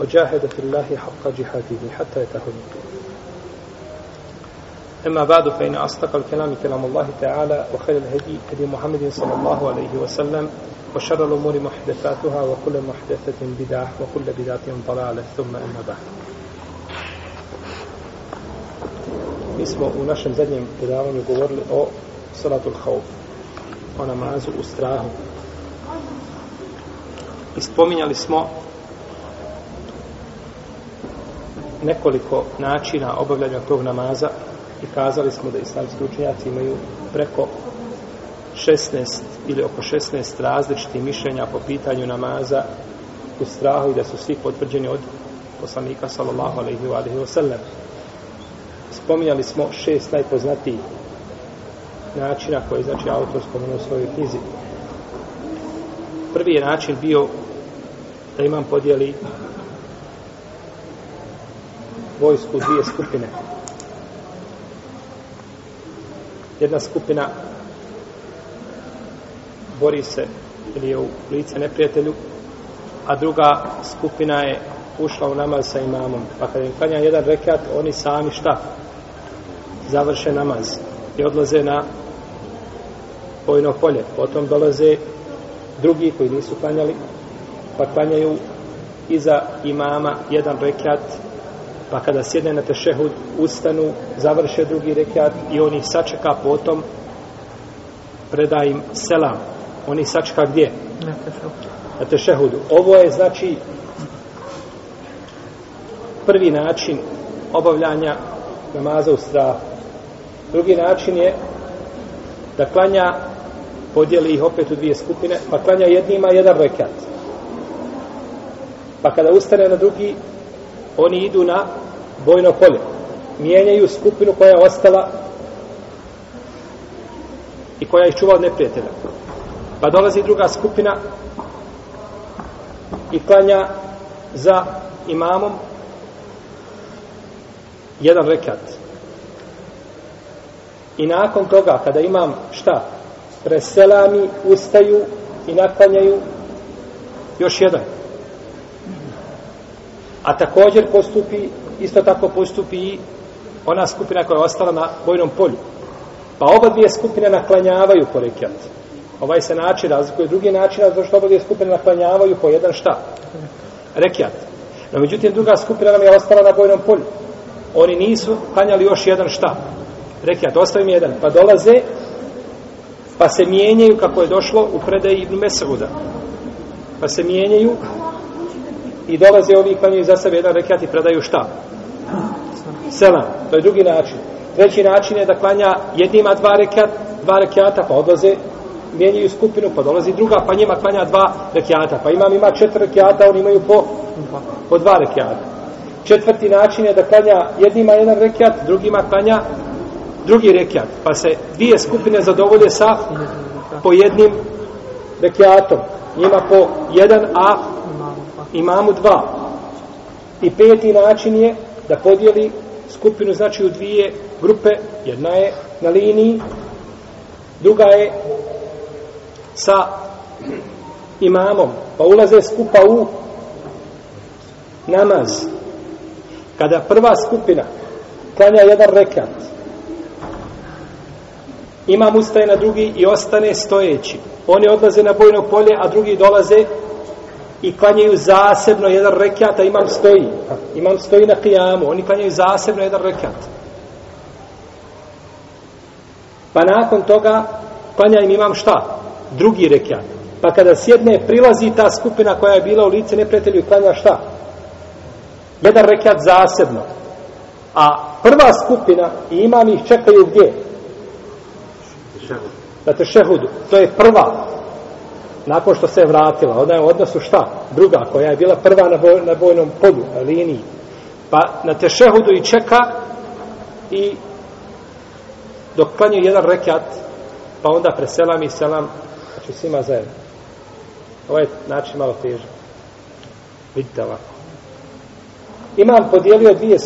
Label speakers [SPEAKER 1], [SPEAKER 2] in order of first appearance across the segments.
[SPEAKER 1] وجاهد في الله حق جهاده حتى اليقين أما بعد فإن أصدق الكلام كلام الله تعالى وخير الهدي هدي محمد صلى الله عليه وسلم وشر الأمور محدثاتها وكل محدثة بدعة وكل بدعة ضلالة ثم أما بعد Mi smo u našem zadnjem predavanju govorili o salatul hauf, o namazu u strahu. I spominjali smo nekoliko načina obavljanja tog namaza i kazali smo da islamski učenjaci imaju preko 16 ili oko 16 različitih mišljenja po pitanju namaza u strahu i da su svi potvrđeni od poslanika sallallahu alaihi wa alaihi wa sallam. Spominjali smo šest najpoznatijih načina koje znači autor spomenuo u svojoj knjizi. Prvi je način bio da imam podijeli vojsku u dvije skupine. Jedna skupina bori se ili je u lice neprijatelju, a druga skupina je ušla u namaz sa imamom. Pa kada im klanja jedan rekat, oni sami šta? Završe namaz i odlaze na bojno polje. Potom dolaze drugi koji nisu klanjali, pa klanjaju iza imama jedan rekat pa kada sjedne na tešehud, ustanu, završe drugi rekat i oni sačeka potom, preda im selam. Oni sačeka gdje? Na tešehudu. Ovo je, znači, prvi način obavljanja namaza u strahu. Drugi način je da klanja, podijeli ih opet u dvije skupine, pa klanja jednima jedan rekat. Pa kada ustane na drugi, oni idu na bojno polje. Mijenjaju skupinu koja je ostala i koja ih čuva od neprijatelja. Pa dolazi druga skupina i klanja za imamom jedan rekat. I nakon toga, kada imam šta? Preselami, ustaju i naklanjaju još jedan. A također postupi, isto tako postupi i ona skupina koja je ostala na bojnom polju. Pa oba dvije skupine naklanjavaju po rekiat. Ovaj se način razlikuje drugi način, razlikuje zašto oba dvije skupine naklanjavaju po jedan šta? Rekiat. No, međutim, druga skupina nam je ostala na bojnom polju. Oni nisu klanjali još jedan šta? Rekiat. Ostavim jedan. Pa dolaze, pa se mijenjaju kako je došlo u predaji Ibn Mesauda. Pa se mijenjaju i dolaze ovi klanjaju za sebe jedan rekiat i predaju šta? Selam. To je drugi način. Treći način je da klanja jednima dva rekiat, dva rekiata, pa odlaze, mijenjaju skupinu, pa dolazi druga, pa njima klanja dva rekiata. Pa imam ima četiri rekiata, oni imaju po, po dva rekiata. Četvrti način je da klanja jednima jedan rekiat, drugima klanja drugi rekiat. Pa se dvije skupine zadovolje sa po jednim rekiatom. Njima po jedan, a imamu dva. I peti način je da podijeli skupinu znači u dvije grupe. Jedna je na liniji, druga je sa imamom. Pa ulaze skupa u namaz. Kada prva skupina klanja jedan rekat, imam ustaje na drugi i ostane stojeći. Oni odlaze na bojno polje, a drugi dolaze i klanjaju zasebno jedan rekat, a imam stoji. Imam stoji na kijamu. Oni klanjaju zasebno jedan rekat. Pa nakon toga klanja im imam šta? Drugi rekat. Pa kada sjedne, prilazi ta skupina koja je bila u lice neprijatelju i klanja šta? Jedan rekat zasebno. A prva skupina i imam ih čekaju gdje? Na tešehudu. To je prva nakon što se je vratila, ona je u odnosu šta? Druga, koja je bila prva na, boj, na bojnom polju, na liniji. Pa na tešehudu i čeka i dok klanju jedan rekat, pa onda preselam i selam, znači svima zajedno. Ovaj način malo teže. Vidite ovako. Imam podijelio dvije,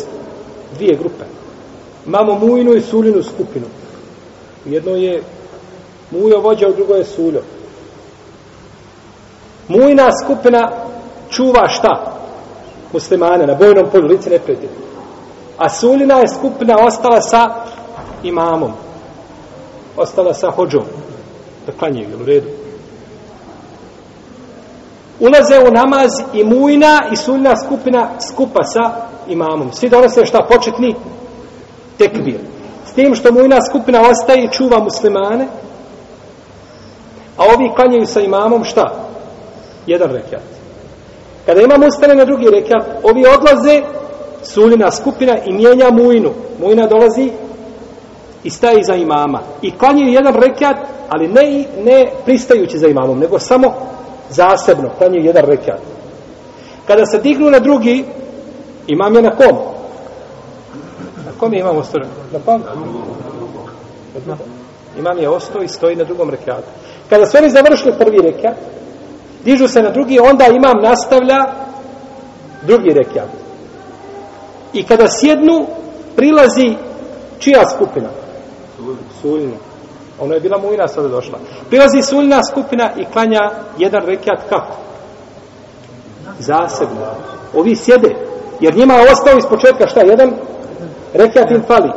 [SPEAKER 1] dvije grupe. Imamo mujnu i sulinu skupinu. Jedno je mujo vođa, u drugo je suljo. Mujna skupina čuva šta? Muslimane na bojnom polju, lice neprijatelja. A Suljina je skupina ostala sa imamom. Ostala sa hođom. Da klanjaju, jel u redu? Ulaze u namaz i Mujna i Suljina skupina skupa sa imamom. Svi donose šta? Početni tekbir. S tim što Mujna skupina ostaje i čuva muslimane, a ovi klanjaju sa imamom šta? Jedan rekiat. Kada imam ustane na drugi rekiat, ovi odlaze, suljina skupina i mijenja mujnu. Mujna dolazi i staje za imama. I klanjaju jedan rekiat, ali ne, ne pristajući za imamom, nego samo zasebno klanjaju jedan rekiat. Kada se dignu na drugi, imam je na kom? Na kom je imam ostao? Na kom? Imam je ostao i stoji na drugom rekiatu. Kada su oni završili prvi rekiat, dižu se na drugi, onda imam nastavlja drugi rekiat. I kada sjednu, prilazi čija skupina? Suljna. Ono je bila mujna, sada došla. Prilazi suljna skupina i klanja jedan rekiat kako? Zasebno. Ovi sjede. Jer njima je ostao iz početka šta? Jedan rekiat im fali.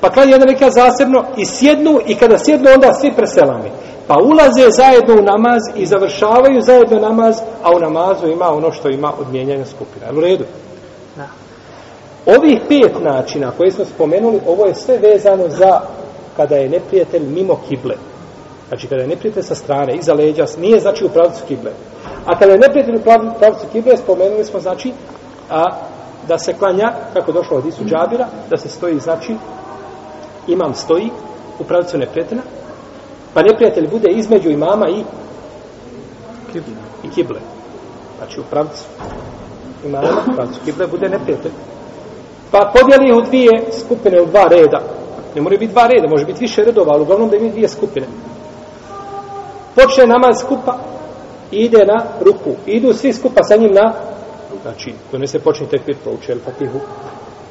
[SPEAKER 1] Pa klanja jedan rekiat zasebno i sjednu i kada sjednu onda svi preselami. Pa ulaze zajedno u namaz i završavaju zajedno namaz, a u namazu ima ono što ima od mijenjanja skupina. Je u redu? Da. Ovih pet načina koje smo spomenuli, ovo je sve vezano za kada je neprijatelj mimo kible. Znači kada je neprijatelj sa strane, iza leđa, nije znači u pravcu kible. A kada je neprijatelj u pravcu kible, spomenuli smo znači a, da se klanja, kako došlo od Isu Džabira, da se stoji, znači, imam stoji u pravcu neprijatelja, pa neprijatelj bude između imama i kible. i kible. Znači u pravcu imama, u pravcu kible bude neprijatelj. Pa podijeli u dvije skupine, u dva reda. Ne mora biti dva reda, može biti više redova, ali uglavnom da ima dvije skupine. Počne namaz skupa i ide na ruku. Idu svi skupa sa njim na znači, ko ne se počne tekbir, to uče, el fatihu,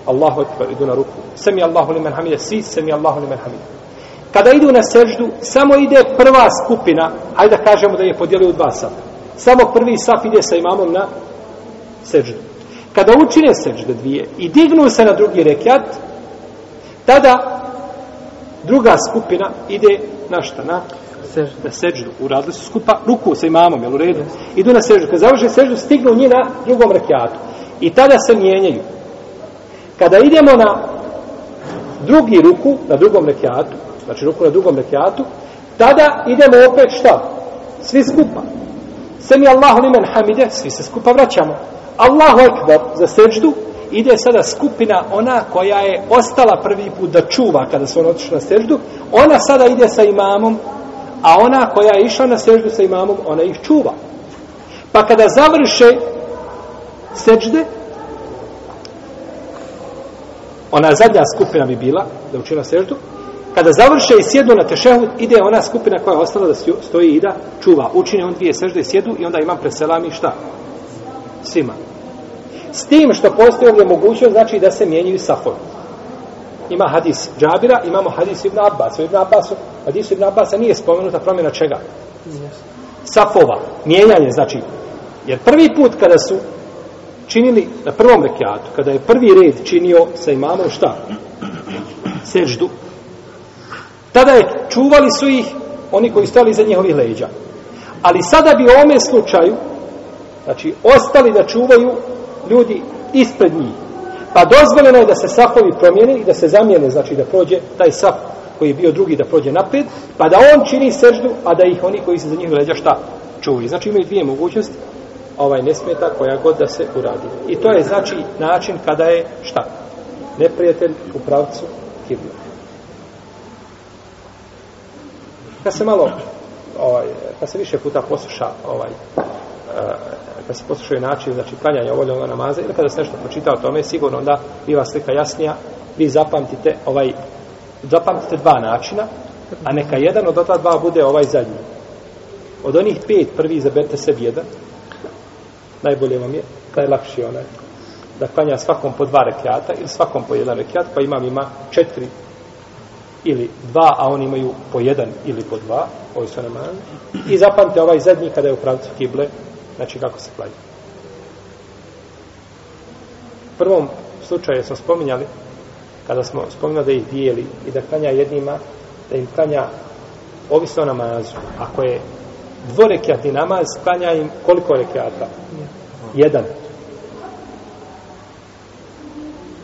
[SPEAKER 1] Allahu ekber, idu na ruku. Semi Allahu li men hamide, si semi Allahu li men hamide. Kada idu na seždu, samo ide prva skupina, hajde da kažemo da je podijelio u dva safa. Samo prvi saf ide sa imamom na seždu. Kada učine sežde dvije i dignu se na drugi rekiat, tada druga skupina ide na šta? Na seždu. Na seždu. Uradili su skupa ruku sa imamom, jel u redu? Idu na seždu. Kada završe seždu, stignu njih na drugom rekiatu. I tada se mijenjaju. Kada idemo na drugi ruku, na drugom rekiatu, znači ruku na drugom rekiatu, tada idemo opet šta? Svi skupa. Semi Allahu limen hamide, svi se skupa vraćamo. Allahu ekber za seđdu, ide sada skupina ona koja je ostala prvi put da čuva kada su ona otišla na seždu, ona sada ide sa imamom, a ona koja je išla na seždu sa imamom, ona ih čuva. Pa kada završe sežde, ona zadnja skupina bi bila, da učila seždu, kada završe i sjednu na tešehud, ide ona skupina koja je ostala da stoji i da čuva. Učine on dvije sežde i sjedu i onda imam preselami šta? Svima. S tim što postoji ovdje mogućnost, znači da se mijenjaju safovi. Ima hadis Džabira, imamo hadis Ibn Abbas. U Ibn Abbasu, hadis Ibn Abbasa nije spomenuta promjena čega? Safova. Mijenjanje, znači. Jer prvi put kada su činili na prvom rekiatu, kada je prvi red činio sa imamom šta? Seždu. Tada je, čuvali su ih oni koji stali iza njihovih leđa. Ali sada bi u ome slučaju, znači, ostali da čuvaju ljudi ispred njih. Pa dozvoljeno je da se safovi promijene i da se zamijene, znači da prođe taj saf koji je bio drugi da prođe napred, pa da on čini seždu, a da ih oni koji se za njih leđa šta čuvaju. Znači imaju dvije mogućnosti, ovaj ne smeta koja god da se uradi. I to je znači način kada je šta? Neprijatelj u pravcu kibla. Kad se malo, ovaj, kad se više puta posluša ovaj, eh, kad se poslušaju način, znači klanjanja ovoljnog namaza, ili kada se nešto pročita o tome, sigurno onda biva slika jasnija, vi zapamtite ovaj, zapamtite dva načina, a neka jedan od ta dva bude ovaj zadnji. Od onih pet prvi izaberite sebi jedan, najbolje vam je, taj lakši onaj, da klanja svakom po dva rekiata ili svakom po jedan rekiat, pa imam ima četiri ili dva, a oni imaju po jedan ili po dva, ovi su namaz. I zapamte ovaj zadnji kada je u pravcu kible, znači kako se klanja. U prvom slučaju smo spominjali, kada smo spominjali da ih dijeli i da klanja jednima, da im klanja ovisno namazu. Ako je dvorekiatni namaz, klanja im koliko rekiata? Jedan.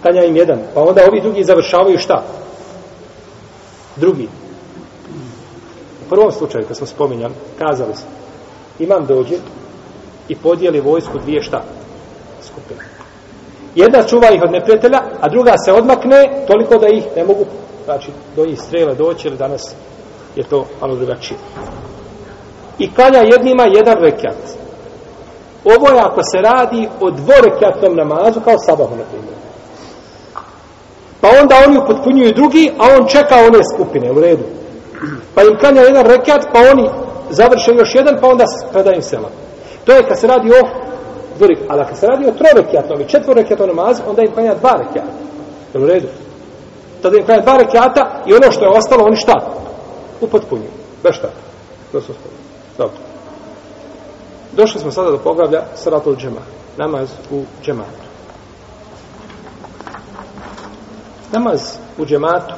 [SPEAKER 1] Klanja im jedan. Pa onda ovi drugi završavaju šta? Drugi. U prvom slučaju, kad smo spominjali, kazali smo, imam dođe i podijeli vojsku dvije šta? Skupine. Jedna čuva ih od neprijatelja, a druga se odmakne toliko da ih ne mogu, znači, do njih strele doći, ili danas je to malo drugačije. I klanja jednima jedan rekat. Ovo je ako se radi o dvorekatnom namazu, kao sabahu, na primjer. Pa onda oni upotpunjuju drugi, a on čeka one skupine u redu. Pa im klanja jedan rekat, pa oni završe još jedan, pa onda predaju sela. To je kad se radi o dvorik. Ali kad se radi o trorekjatnom i četvorekjatnom namazu, onda im klanja dva rekjata. Jel u redu? Tada im klanja dva rekjata i ono što je ostalo, oni šta? Upotpunjuju. Bez šta? To su ostalo. Dobro. Došli smo sada do poglavlja Salatul džema. Namaz u džematu. Namaz u džematu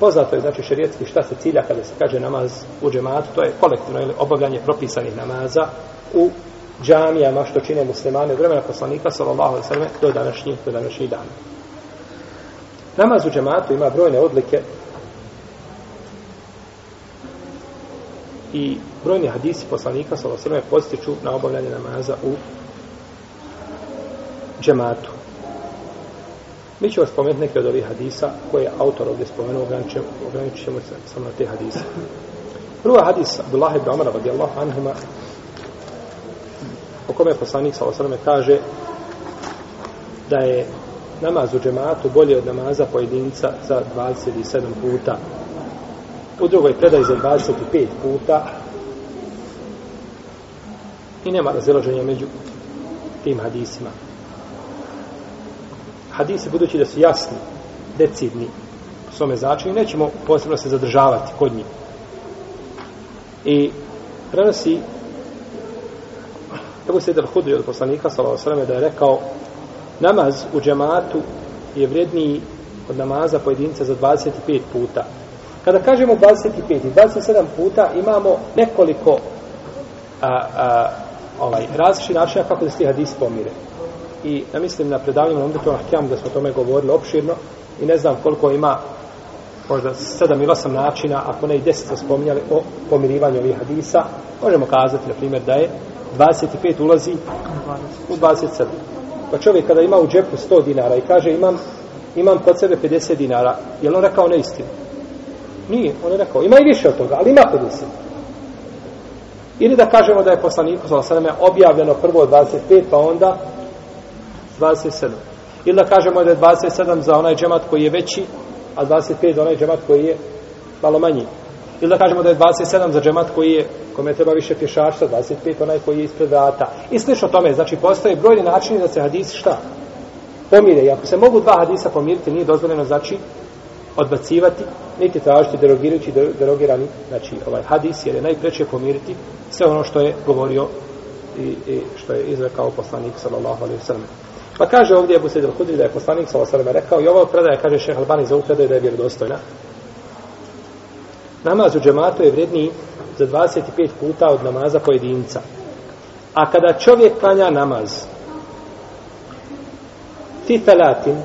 [SPEAKER 1] poznato je znači šerijetski šta se cilja kada se kaže namaz u džematu, to je kolektivno ili obavljanje propisanih namaza u džamijama što čine muslimane od vremena poslanika sallallahu alejhi ve sellem do današnjih do današnjih dana. Namaz u džematu ima brojne odlike i brojni hadisi poslanika sallallahu alejhi ve sellem postiču na obavljanje namaza u džematu. Mi ćemo spomenuti neke od ovih hadisa koje je autor ovdje spomenuo, ograničit ćemo se samo na te hadise. Prva hadis Abdullah ibn Umar radijallahu anhuma o kome poslanik sa osrame kaže da je namaz u džematu bolje od namaza pojedinca za 27 puta. U drugoj predaj za 25 puta i nema razilaženja među tim hadisima hadisi budući da su jasni, decidni u svome značenju, nećemo posebno se zadržavati kod njih. I prenosi Ebu Sejder Hudri od poslanika s.a.v. da je rekao namaz u džematu je vredniji od namaza pojedinca za 25 puta. Kada kažemo 25 i 27 puta imamo nekoliko a, a, ovaj, različitih načina kako da se ti hadis pomire i ja mislim na predavanju onda to Ahkam da smo o tome govorili opširno i ne znam koliko ima možda sedam ili osam načina, ako ne i deset smo spominjali o pomirivanju ovih hadisa, možemo kazati, na primjer, da je 25 ulazi u 27. Pa čovjek kada ima u džepu 100 dinara i kaže imam, imam kod sebe 50 dinara, je li on rekao neistinu? Nije, on je rekao, ima i više od toga, ali ima 50. Ili da kažemo da je poslaniku, sa objavljeno prvo 25, pa onda 27. Ili da kažemo da je 27 za onaj džemat koji je veći, a 25 za onaj džemat koji je malo manji. Ili da kažemo da je 27 za džemat koji je, kome treba više pješača, 25 onaj koji je ispred vrata. I slično tome, znači postoje brojni načini da se hadisi šta? Pomire. I ako se mogu dva hadisa pomiriti, nije dozvoljeno znači odbacivati, niti tražiti derogirajući derogirani, znači ovaj hadis, jer je najpreće pomiriti sve ono što je govorio i, i što je izrekao poslanik sallallahu alaihi sallam. Pa kaže ovdje Ebu Sejid al-Hudri da je poslanik sa osrame rekao i ova predaja, kaže šeha Albani za predaju da je vjerodostojna. Namaz u džematu je vredniji za 25 puta od namaza pojedinca. A kada čovjek klanja namaz, ti felatin,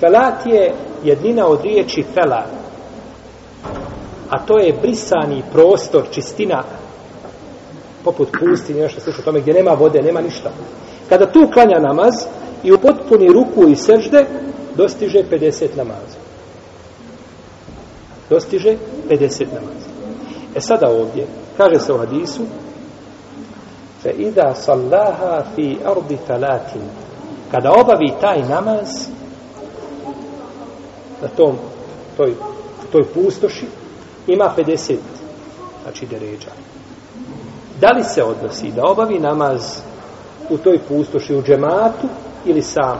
[SPEAKER 1] felat je jednina od riječi felat, a to je brisani prostor, čistina, poput pustinje, nešto slično tome, gdje nema vode, nema ništa. Kada tu klanja namaz i u potpuni ruku i sežde, dostiže 50 namaza. Dostiže 50 namaza. E sada ovdje, kaže se u hadisu fe ida sallaha fi ardi talatin kada obavi taj namaz na tom toj, toj pustoši ima 50 znači deređa da li se odnosi da obavi namaz u toj pustoši u džematu ili sam.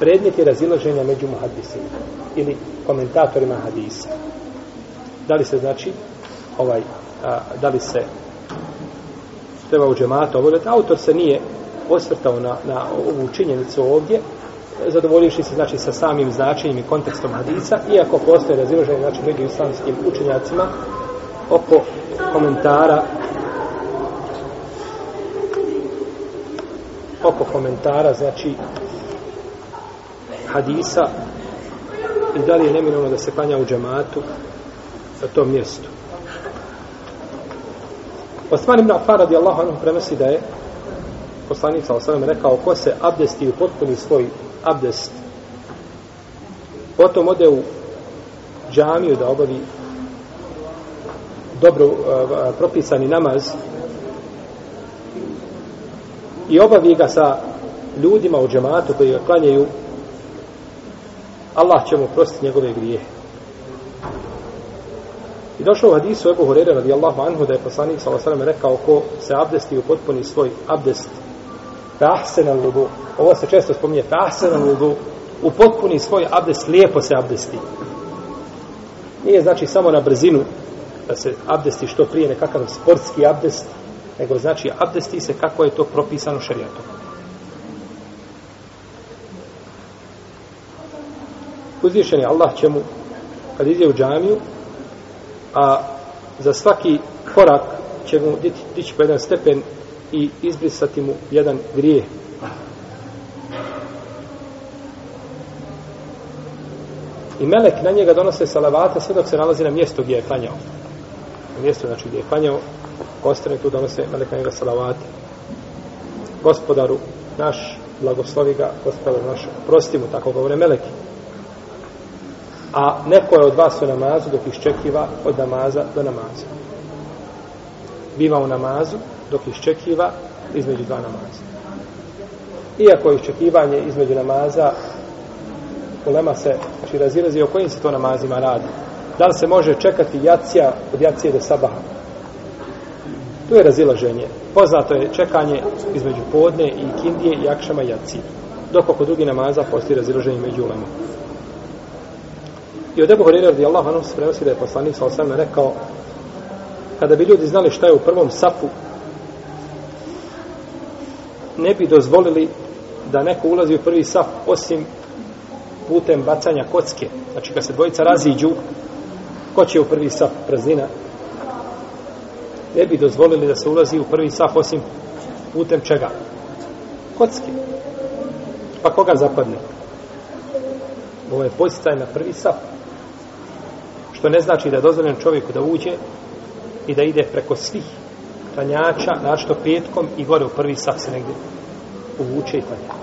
[SPEAKER 1] Predmet je razilaženja među muhadisima ili komentatorima hadisa. Da li se znači ovaj a, da li se treba u džematu obavljati? Autor se nije osvrtao na, na ovu činjenicu ovdje zadovoljivši se znači sa samim značenjem i kontekstom hadisa iako postoje razilaženje znači među islamskim učenjacima oko komentara oko komentara znači hadisa i da li je neminovno da se klanja u džematu na tom mjestu. Osman ibn Affan radijallahu anhu prenosi da je poslanik sa osanem rekao ko se abdesti u potpuni svoj abdest potom ode u džamiju da obavi dobro uh, propisani namaz i obavi ga sa ljudima u džematu koji ga klanjaju Allah će mu prostiti njegove grijehe. I došao u hadisu Ebu Horeira radijallahu anhu da je poslanik s.a.v. rekao ko se abdesti u potpuni svoj abdest tahsen al ludu. Ovo se često spominje tahsen al ludu. U potpuni svoj abdest lijepo se abdesti. Nije znači samo na brzinu da se abdesti što prije nekakav sportski abdest, nego znači abdesti se kako je to propisano šarijatom. Uzvišen je Allah će mu, kad ide u džamiju, a za svaki korak će mu dići po jedan stepen i izbrisati mu jedan grijeh. I melek na njega donose salavata sve dok se nalazi na mjestu gdje je klanjao. Na mjestu znači gdje je klanjao, ostane tu donose meleka njega salavati. Gospodaru naš, blagoslovi ga, gospodaru naš, prosti mu, tako govore meleki a neko je od vas u namazu dok iščekiva od namaza do namaza. Biva u namazu dok iščekiva između dva namaza. Iako je iščekivanje između namaza ulema se, znači razilazi o kojim se to namazima radi. Da li se može čekati jacija od jacije do sabaha? Tu je razilaženje. Poznato je čekanje između podne i kindije i akšama jaci. Dok oko drugi namaza postoji razilaženje među ulema. I od Ebu Horeira radijallahu anhu se prenosi da je poslanik sa osam rekao kada bi ljudi znali šta je u prvom safu ne bi dozvolili da neko ulazi u prvi saf osim putem bacanja kocke. Znači kad se dvojica raziđu ko će u prvi saf praznina ne bi dozvolili da se ulazi u prvi saf osim putem čega? Kocki. Pa koga zapadne? Ovo je postaj na prvi saf što ne znači da je dozvoljen čovjeku da uđe i da ide preko svih klanjača, našto petkom i gore u prvi saf se negdje uvuče i klanja.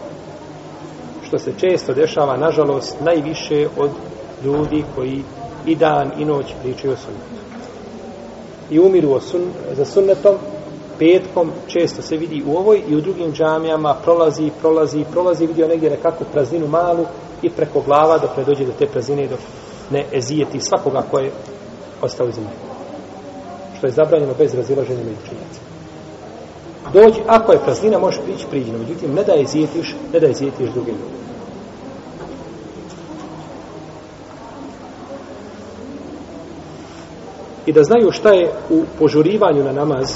[SPEAKER 1] Što se često dešava, nažalost, najviše od ljudi koji i dan i noć pričaju o sunnetu. I umiru sun, za sunnetom, petkom često se vidi u ovoj i u drugim džamijama prolazi, prolazi, prolazi, vidio negdje nekakvu prazninu malu i preko glava dok ne dođe do te praznine dok ne ezijeti svakoga koje je ostao iz zemlje. Što je zabranjeno bez razilaženja među činjacima. Dođi, ako je praznina, možeš prići, priđi. Međutim, ne da je zijetiš, ne da je zijetiš drugim. I da znaju šta je u požurivanju na namaz,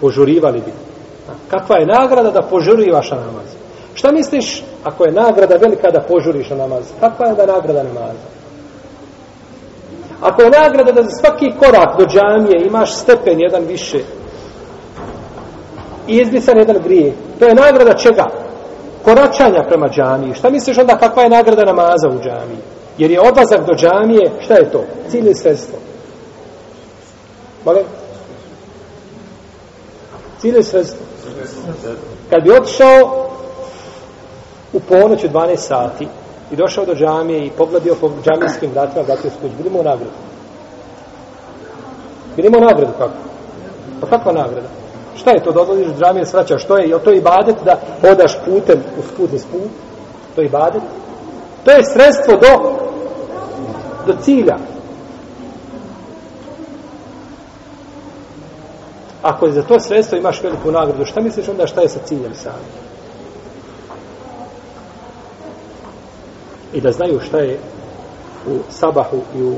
[SPEAKER 1] požurivali bi. Kakva je nagrada da požurivaš na namaz? Šta misliš ako je nagrada velika da požuriš na namaz? Kakva je da nagrada namaza? Ako je nagrada da za svaki korak do džamije imaš stepen jedan više i izbrisan jedan grije, to je nagrada čega? Koračanja prema džamiji. Šta misliš onda kakva je nagrada namaza u džamiji? Jer je odlazak do džamije, šta je to? Cilj i sredstvo. Molim? Cilj i sredstvo. Kad bi otišao u ponoć u 12 sati i došao do džamije i pogledio po džamijskim vratima, vratio se kuć, budemo u nagradu. Ili nagradu kako? Pa kakva nagrada? Šta je to da odlaziš u džamiju svraćaš? Što je? Je to ibadet da odaš putem u sputni sput? To je ibadet? To je sredstvo do do cilja. Ako je za to sredstvo imaš veliku nagradu, šta misliš onda šta je sa ciljem sami? I da znaju šta je u sabahu i u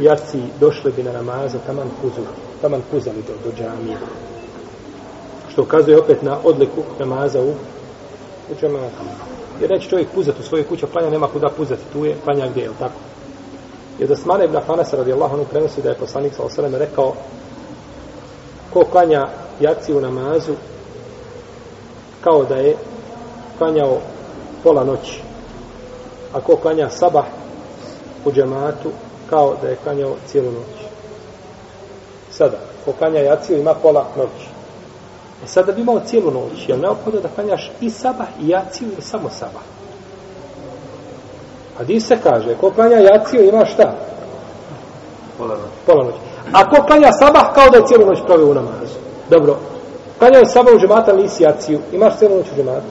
[SPEAKER 1] jaci došli bi na namaza taman puzu, taman kuzali do, do džamije. Što ukazuje opet na odliku namaza u, u džamatu. Jer neće čovjek puzati u svoje kuće, planja nema kuda puzati, tu je planja gdje, je tako? I od Osmana ibn Afanas radijallahu anhu prenosi da je poslanik sa osalem rekao ko klanja jaci u namazu kao da je klanjao pola noći. A ko klanja sabah u džematu kao da je klanjao cijelu noć. Sada, ko klanja jaciju ima pola noći. E sada bi imao cijelu noć. Je li neophodno da klanjaš i sabah i jaciju ili samo sabah? A di se kaže, ko klanja jaciju ima šta?
[SPEAKER 2] Pola noć.
[SPEAKER 1] Pola noć. A ko klanja sabah kao da je cijelu noć proveo u namazu. Dobro. Klanja je sabah u džemata, ali nisi jaciju. Imaš cijelu noć u džematu.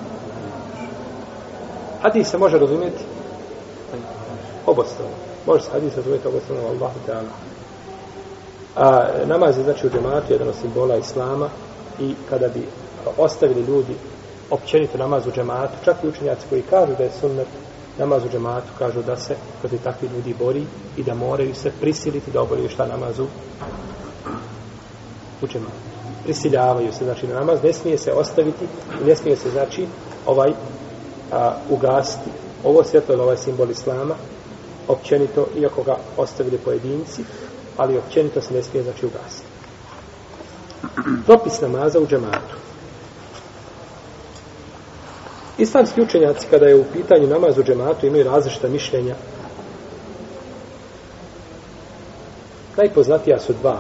[SPEAKER 1] Hadis se može razumjeti? Obostrano. Može se hadis razumjeti obostrano, Allahu Teala. A namaz je znači u džematu jedan od simbola Islama i kada bi ostavili ljudi općenito namaz u džematu, čak i učenjaci koji kažu da je sunnet namaz u džematu, kažu da se protiv takvih ljudi bori i da moraju se prisiliti da obavljaju šta namazu u džematu. Prisiljavaju se, znači na namaz ne smije se ostaviti, ne smije se znači ovaj a, ugasiti. Ovo svjetlo je ovaj simbol Islama, općenito, iako ga ostavili pojedinci, ali općenito se ne smije znači ugasiti. Propis namaza u džematu. Islamski učenjaci, kada je u pitanju namaz u džematu, imaju različita mišljenja. Najpoznatija su dva.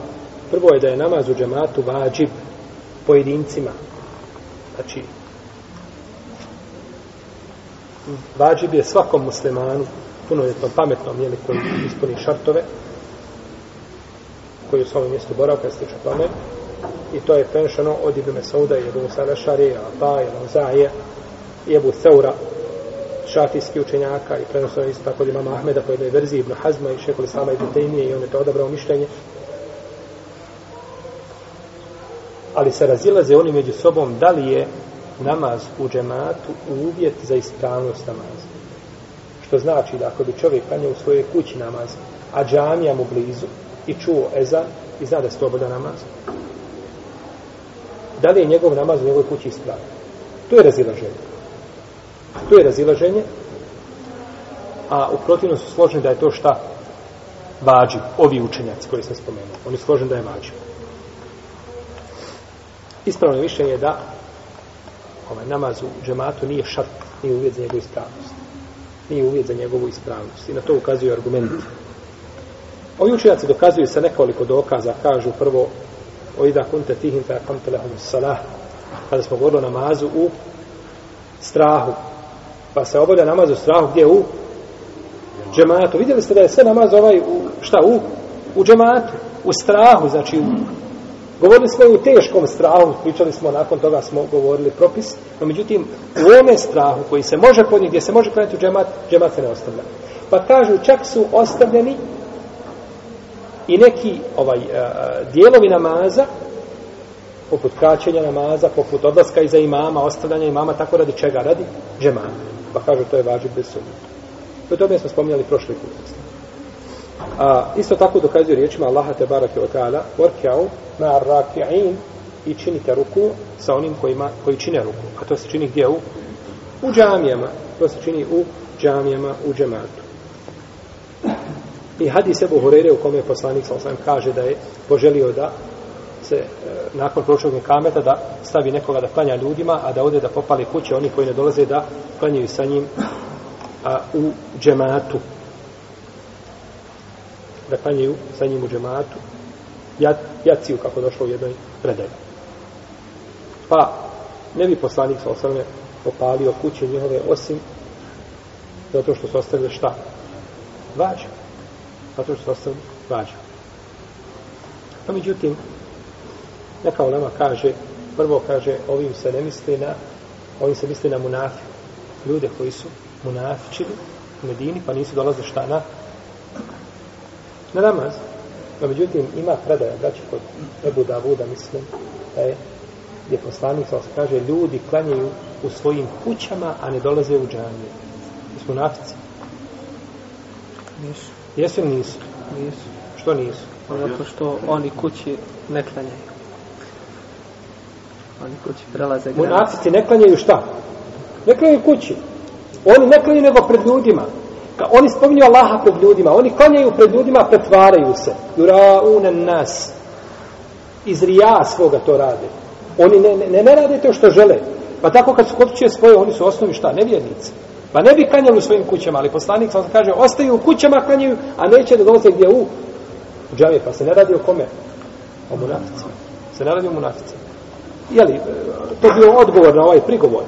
[SPEAKER 1] Prvo je da je namaz u džematu vađib pojedincima. Znači, vađib je svakom muslimanu, punoljetnom, pametnom, jeli, koji ispuni šartove, koji u svom mjestu boravka, stiče tome, i to je prenešeno od Ibn Mesauda, i Ebu Sada Šarija, Ata, i i Ebu Seura, šafijski učenjaka, i prenosno isto tako od imama Ahmeda po jednoj verziji Ibn Hazma i Šekoli Sama i Tejmije, i on je to odabrao mišljenje. Ali se razilaze oni među sobom da li je namaz u džematu uvjet za ispravnost namaza. Što znači da ako bi čovjek klanjao u svojoj kući namaz, a džamija mu blizu i čuo ezan i zna da se to obada namaz, da li je njegov namaz u njegovoj kući ispravan? To je razilaženje. To je razilaženje, a u protivnom su složeni da je to šta vađi, ovi učenjaci koji sam spomenuo. Oni složeni da je vađi. Ispravno mišljenje je da ovaj namaz u džematu nije šart, nije uvjet za njegovu ispravnost. Nije uvjet za njegovu ispravnost. I na to ukazuju argumenti. Ovi učenjaci dokazuju sa nekoliko dokaza. Kažu prvo, o ida kunte tihim fe akamte lehum salah. Kada smo govorili o namazu u strahu. Pa se obavlja namaz u strahu gdje u džematu. Vidjeli ste da je sve namaz ovaj u, šta u? U džematu. U strahu, znači u Govorili smo i u teškom strahu, pričali smo, nakon toga smo govorili propis, no međutim, u ovome strahu koji se može podnijeti, gdje se može krenuti u džemat, džemat se ne ostavlja. Pa kažu, čak su ostavljeni i neki ovaj uh, dijelovi namaza, poput kraćenja namaza, poput odlaska iza imama, ostavljanja imama, tako radi čega? Radi džemana. Pa kažu, to je važiv bez sumnje. o tome smo spominjali prošli put. A, isto tako dokazuje riječima Allaha te barake o ta'ala Vorkjau na raki'in i činite ruku sa onim kojima, koji čine ruku. A to se čini gdje u? U džamijama. To se čini u džamijama, u džematu. I hadis Ebu Horeire u kome je poslanik sam kaže da je poželio da se e, nakon prošlog kameta da stavi nekoga da klanja ljudima, a da ode da popali kuće oni koji ne dolaze da klanjaju sa njim a, u džematu da klanjaju sa njim u džematu Ja, jaciju kako došlo u jednoj predaji. Pa ne bi poslanik sa osrme popalio kuće njihove osim zato što su ostavili šta? Vađu. Zato što su ostavili vađu. No, međutim, neka ulema kaže, prvo kaže, ovim se ne misli na, ovim se misli na munafi. Ljude koji su munafičili u Medini, pa nisu dolazili šta na na namaz. No, međutim, ima predaja, braći, kod Ebu Davuda, mislim, da je, gdje poslanik sa kaže, ljudi klanjaju u svojim kućama, a ne dolaze u džanije. Mi smo nafici.
[SPEAKER 3] Nisu.
[SPEAKER 1] Jesu nisu?
[SPEAKER 3] Nisu.
[SPEAKER 1] Što nisu?
[SPEAKER 3] Zato što oni kući ne klanjaju. Oni kući prelaze granice.
[SPEAKER 1] Munafici ne klanjaju šta? Ne klanjaju kući. Oni ne klanjaju nego pred ljudima. Ka, oni spominju Allaha pred ljudima. Oni klanjaju pred ljudima, pretvaraju se. Juraunen nas. Iz rija svoga to rade. Oni ne, ne, ne rade to što žele. Pa tako kad su kod svoje, oni su osnovi šta? Nevjernici. Pa ne bi klanjali u svojim kućama, ali poslanik sam kaže, ostaju u kućama, klanjaju, a neće da dolaze gdje u džavije. Pa se ne radi o kome? O munaficima. Se ne radi o munaficima. Jeli, to bio odgovor na ovaj prigovor.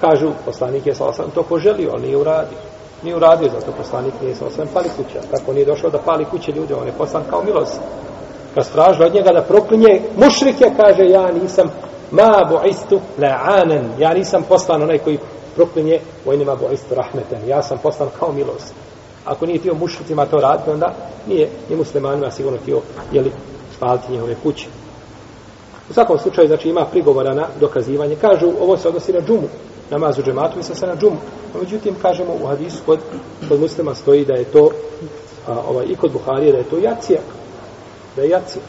[SPEAKER 1] Kažu, poslanik je sa to poželio, ali nije uradio. Nije uradio, zato poslanik nije sa osam pali kuća. Tako nije došao da pali kuće ljude, on je poslan kao milost. Kad stražila od njega da proklinje, mušrike kaže, ja nisam ma bu'istu la'anan, ja nisam poslan onaj koji proklinje, vojni ma bu'istu rahmeten, ja sam poslan kao milost. Ako nije tio mušricima to raditi, onda nije ni muslimanima sigurno tio, jeli, spaliti njihove kuće. U svakom slučaju, znači, ima prigovora na dokazivanje. Kažu, ovo se odnosi na džumu. Namaz u džematu misle se na džumu. No, međutim, kažemo u hadisu kod, kod muslima stoji da je to, a, ovaj, i kod Buharije, da je to jacija. Da je jacija.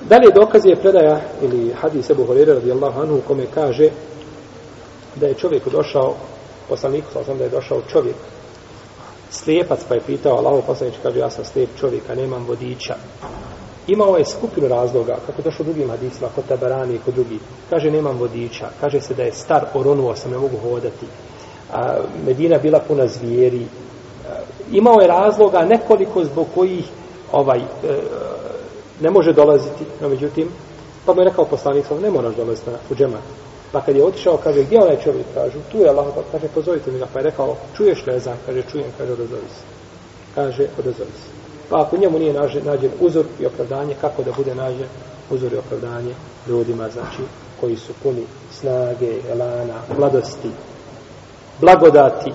[SPEAKER 1] Dalje dokaz je predaja, ili hadis Ebu Horeira radijallahu anhu, u kome kaže da je čovjek došao, poslaniku sam da je došao čovjek, slijepac pa je pitao, Allaho poslanič kaže, ja sam slijep čovjek, a nemam vodiča. Imao ovaj je skupinu razloga, kako došlo drugim hadisima, kod Tabarani i kod drugih. Kaže, nemam vodiča. Kaže se da je star, oronuo sam, ne mogu hodati. A, Medina bila puna zvijeri. A, imao je razloga nekoliko zbog kojih ovaj, e, ne može dolaziti. No, međutim, pa mu je rekao poslanik, ne moraš dolaziti na, u džemat. Pa kad je otišao, kaže, gdje onaj čovjek? Kažu, tu je Allah, pa kaže, pozovite mi ga. Pa je rekao, čuješ li ezan? Kaže, čujem, kaže, odazovi se. Kaže, odazovi se. Pa ako njemu nije nađen, nađen uzor i opravdanje, kako da bude nađen uzor i opravdanje ljudima, znači, koji su puni snage, elana, mladosti, blagodati.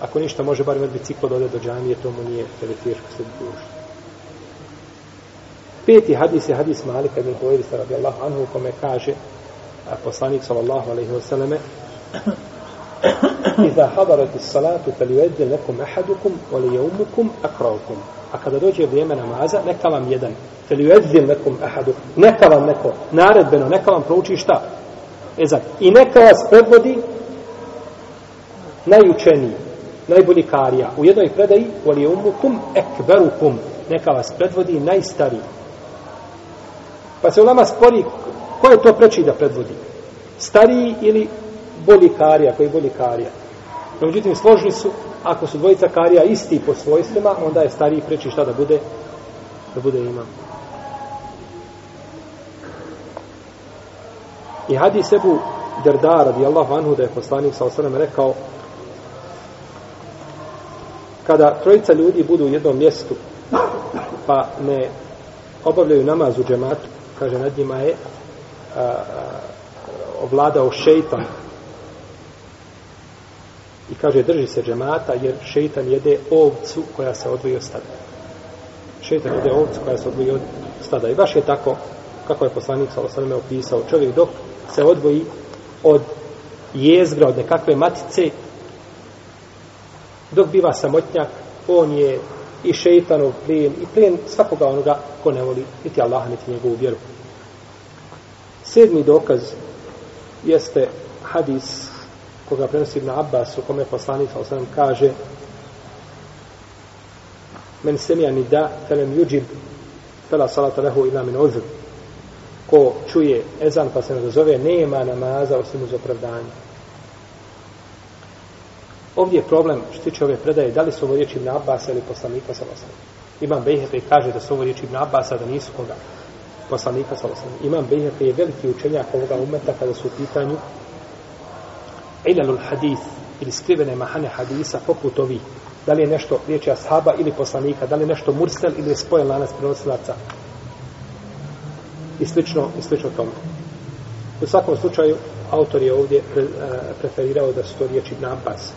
[SPEAKER 1] Ako ništa može bar imati biciklo da ode do džamije, to mu nije telefirško se duži. Peti hadis je hadis Malika ibn Huwairisa radijallahu anhu u kome kaže a poslanik sallallahu alejhi ve selleme Iza hadarati salatu falyu'adhdhin lakum ahadukum wa liyawmukum akraukum a kada dođe vrijeme namaza, neka vam jedan, ili uedzim nekom ahadu, neka vam neko, naredbeno, neka vam prouči šta? Ezan. I neka vas predvodi najučeniji, najbolji karija. U jednoj predaji, voli umukum ekberukum, neka vas predvodi najstariji. Pa se u nama spori, ko je to preči da predvodi? Stariji ili bolji karija, koji je bolji karija? No, međutim, složili su, ako su dvojica karija isti po svojstvima, onda je stariji preči šta da bude, da bude imam. I hadis Ebu Derda radijallahu anhu da je poslanik sa osanem rekao kada trojica ljudi budu u jednom mjestu pa ne obavljaju namaz u džematu kaže nad njima je a, a, ovladao šeitan I kaže, drži se džemata, jer šeitan jede ovcu koja se odvoji od stada. Šeitan jede ovcu koja se odvoji od stada. I baš je tako, kako je poslanik sa osaname opisao, čovjek dok se odvoji od jezgra, od nekakve matice, dok biva samotnjak, on je i šeitanov plijen, i plijen svakoga onoga ko ne voli, niti Allah, niti njegovu vjeru. Sedmi dokaz jeste hadis koga prenosi Ibn Abbas, u kome poslanik sa osam kaže men semija ni da, felem juđib, fela salata lehu ila min uzr. Ko čuje ezan pa se ne dozove, nema namaza osim uz opravdanje. Ovdje je problem što tiče ove predaje, da li su ovo riječi Ibn Abbas ili poslanika sa osam. Imam Bejhepe i kaže da su ovo riječi Ibn Abbas, da nisu koga poslanika sa osam. Imam Bejhepe je veliki učenjak ovoga umeta kada su u pitanju ilalul hadis ili skrivene mahane hadisa poput ovih Da li je nešto riječi ashaba ili poslanika, da li je nešto mursel ili je spojen lanac prenosilaca. I slično, i slično tome. U svakom slučaju, autor je ovdje pre, eh, preferirao da su to riječi Ibn Abbas.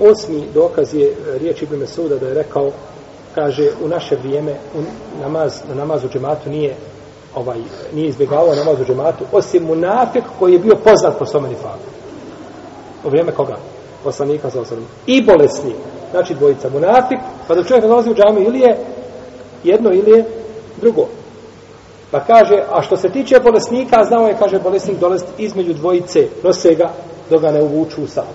[SPEAKER 1] Osmi dokaz je eh, riječ Ibn Mesuda da je rekao, kaže, u naše vrijeme u namaz, na namazu džematu nije ovaj, nije izbjegavao namaz u džematu, osim munafik koji je bio poznat po svome nifaku. U vrijeme koga? Poslanika sa osadom. I bolesni. Znači dvojica munafik, pa da čovjek dolazi u džamiju ili je jedno ili je drugo. Pa kaže, a što se tiče bolesnika, znao je, kaže, bolesnik dolaziti između dvojice, nose ga, dok ga ne uvuču u salu.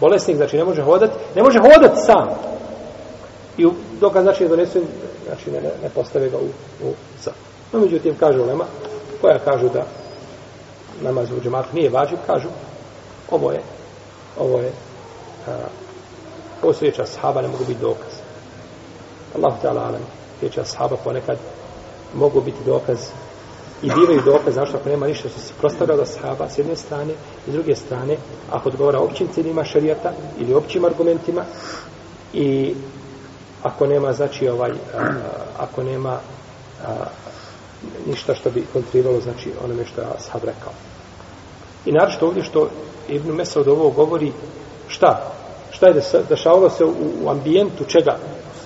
[SPEAKER 1] Bolesnik, znači, ne može hodati, ne može hodati sam. I dok ga, znači, znači ne donesu, znači, ne, ne postave ga u, u salu. No, međutim, kažu Lema, koja kažu da namaz u džematu nije vađiv, kažu, ovo je, ovo je, a, ovo su riječi ashaba, ne mogu biti dokaz. Allah ta'ala alam, riječi ashaba ponekad mogu biti dokaz i bivaju dokaz, zašto ako nema ništa što se prostavlja da sahaba s jedne strane i s druge strane, ako odgovara općim ciljima šarijata ili općim argumentima i ako nema, znači, ovaj, a, ako nema a, ništa što bi kontriralo, znači, onome što je ashab rekao. I naravno ovdje što Ibn od ovo govori, šta? Šta je dešavalo se u, u ambijentu čega?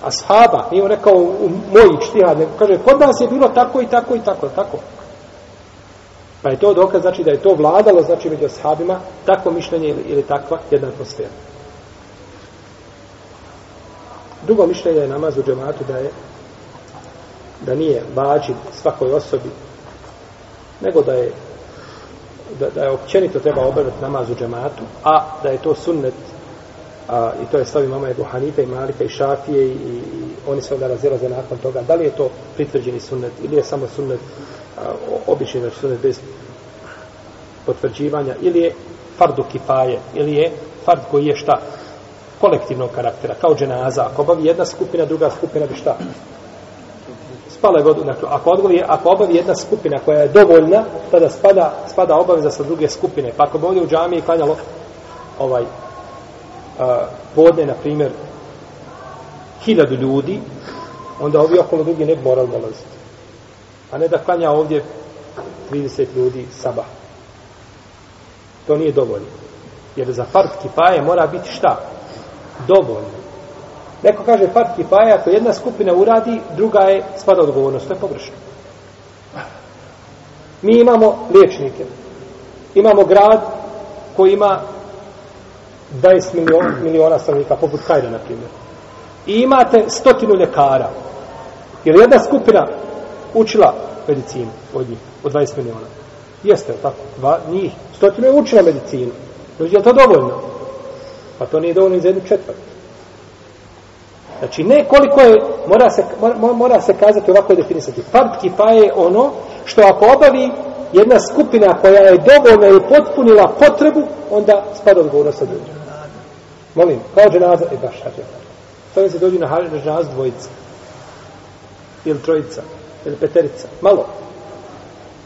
[SPEAKER 1] ashaba, nije on rekao u moji štihad, nego kaže, kod nas je bilo tako i tako i tako, tako. Pa je to dokaz, znači da je to vladalo, znači među ashabima, tako mišljenje ili, ili takva jedna atmosfera. Drugo mišljenje je namaz u džematu da je da nije vađiv svakoj osobi, nego da je da, da je općenito treba obavljati namaz u džematu, a da je to sunnet a, i to je stavi mama Ebu Hanife i Malika i Šafije i, i oni se onda razilaze nakon toga. Da li je to pritvrđeni sunnet ili je samo sunnet a, obični znači sunnet bez potvrđivanja ili je fardu kifaje ili je fard koji je šta kolektivnog karaktera, kao dženaza. Ako obavi jedna skupina, druga skupina bi šta? Spala je vodu. Dakle, ako, odgovi, ako obavi jedna skupina koja je dovoljna, tada spada, spada obaveza sa druge skupine. Pa ako bi ovdje u džamiji klanjalo ovaj, a, podne, na primjer, hiljadu ljudi, onda ovi okolo drugi ne bi morali dolaziti. A ne da klanja ovdje 30 ljudi sabah. To nije dovoljno. Jer za fard kipaje mora biti šta? Dovoljno. Neko kaže fard kifaja, ako jedna skupina uradi, druga je spada odgovornost. To je pogrešno. Mi imamo liječnike. Imamo grad koji ima 20 miliona, miliona stanovnika, poput Kajra, na primjer. I imate stotinu ljekara. Je li jedna skupina učila medicinu od njih, od 20 miliona? Jeste, tako? Dva, njih. Stotinu je učila medicinu. Je li to dovoljno? Pa to nije dovoljno za jednu četvrtu. Znači, ne koliko je, mora se, mora, mora se kazati ovako je definisati. Fard kifa je ono što ako obavi jedna skupina koja je dovoljna i potpunila potrebu, onda spada odgovornost sa drugim. Molim, kao dženaza, e baš hađe. To je se dođu na dženaz dvojica. Ili trojica. Ili peterica. Malo.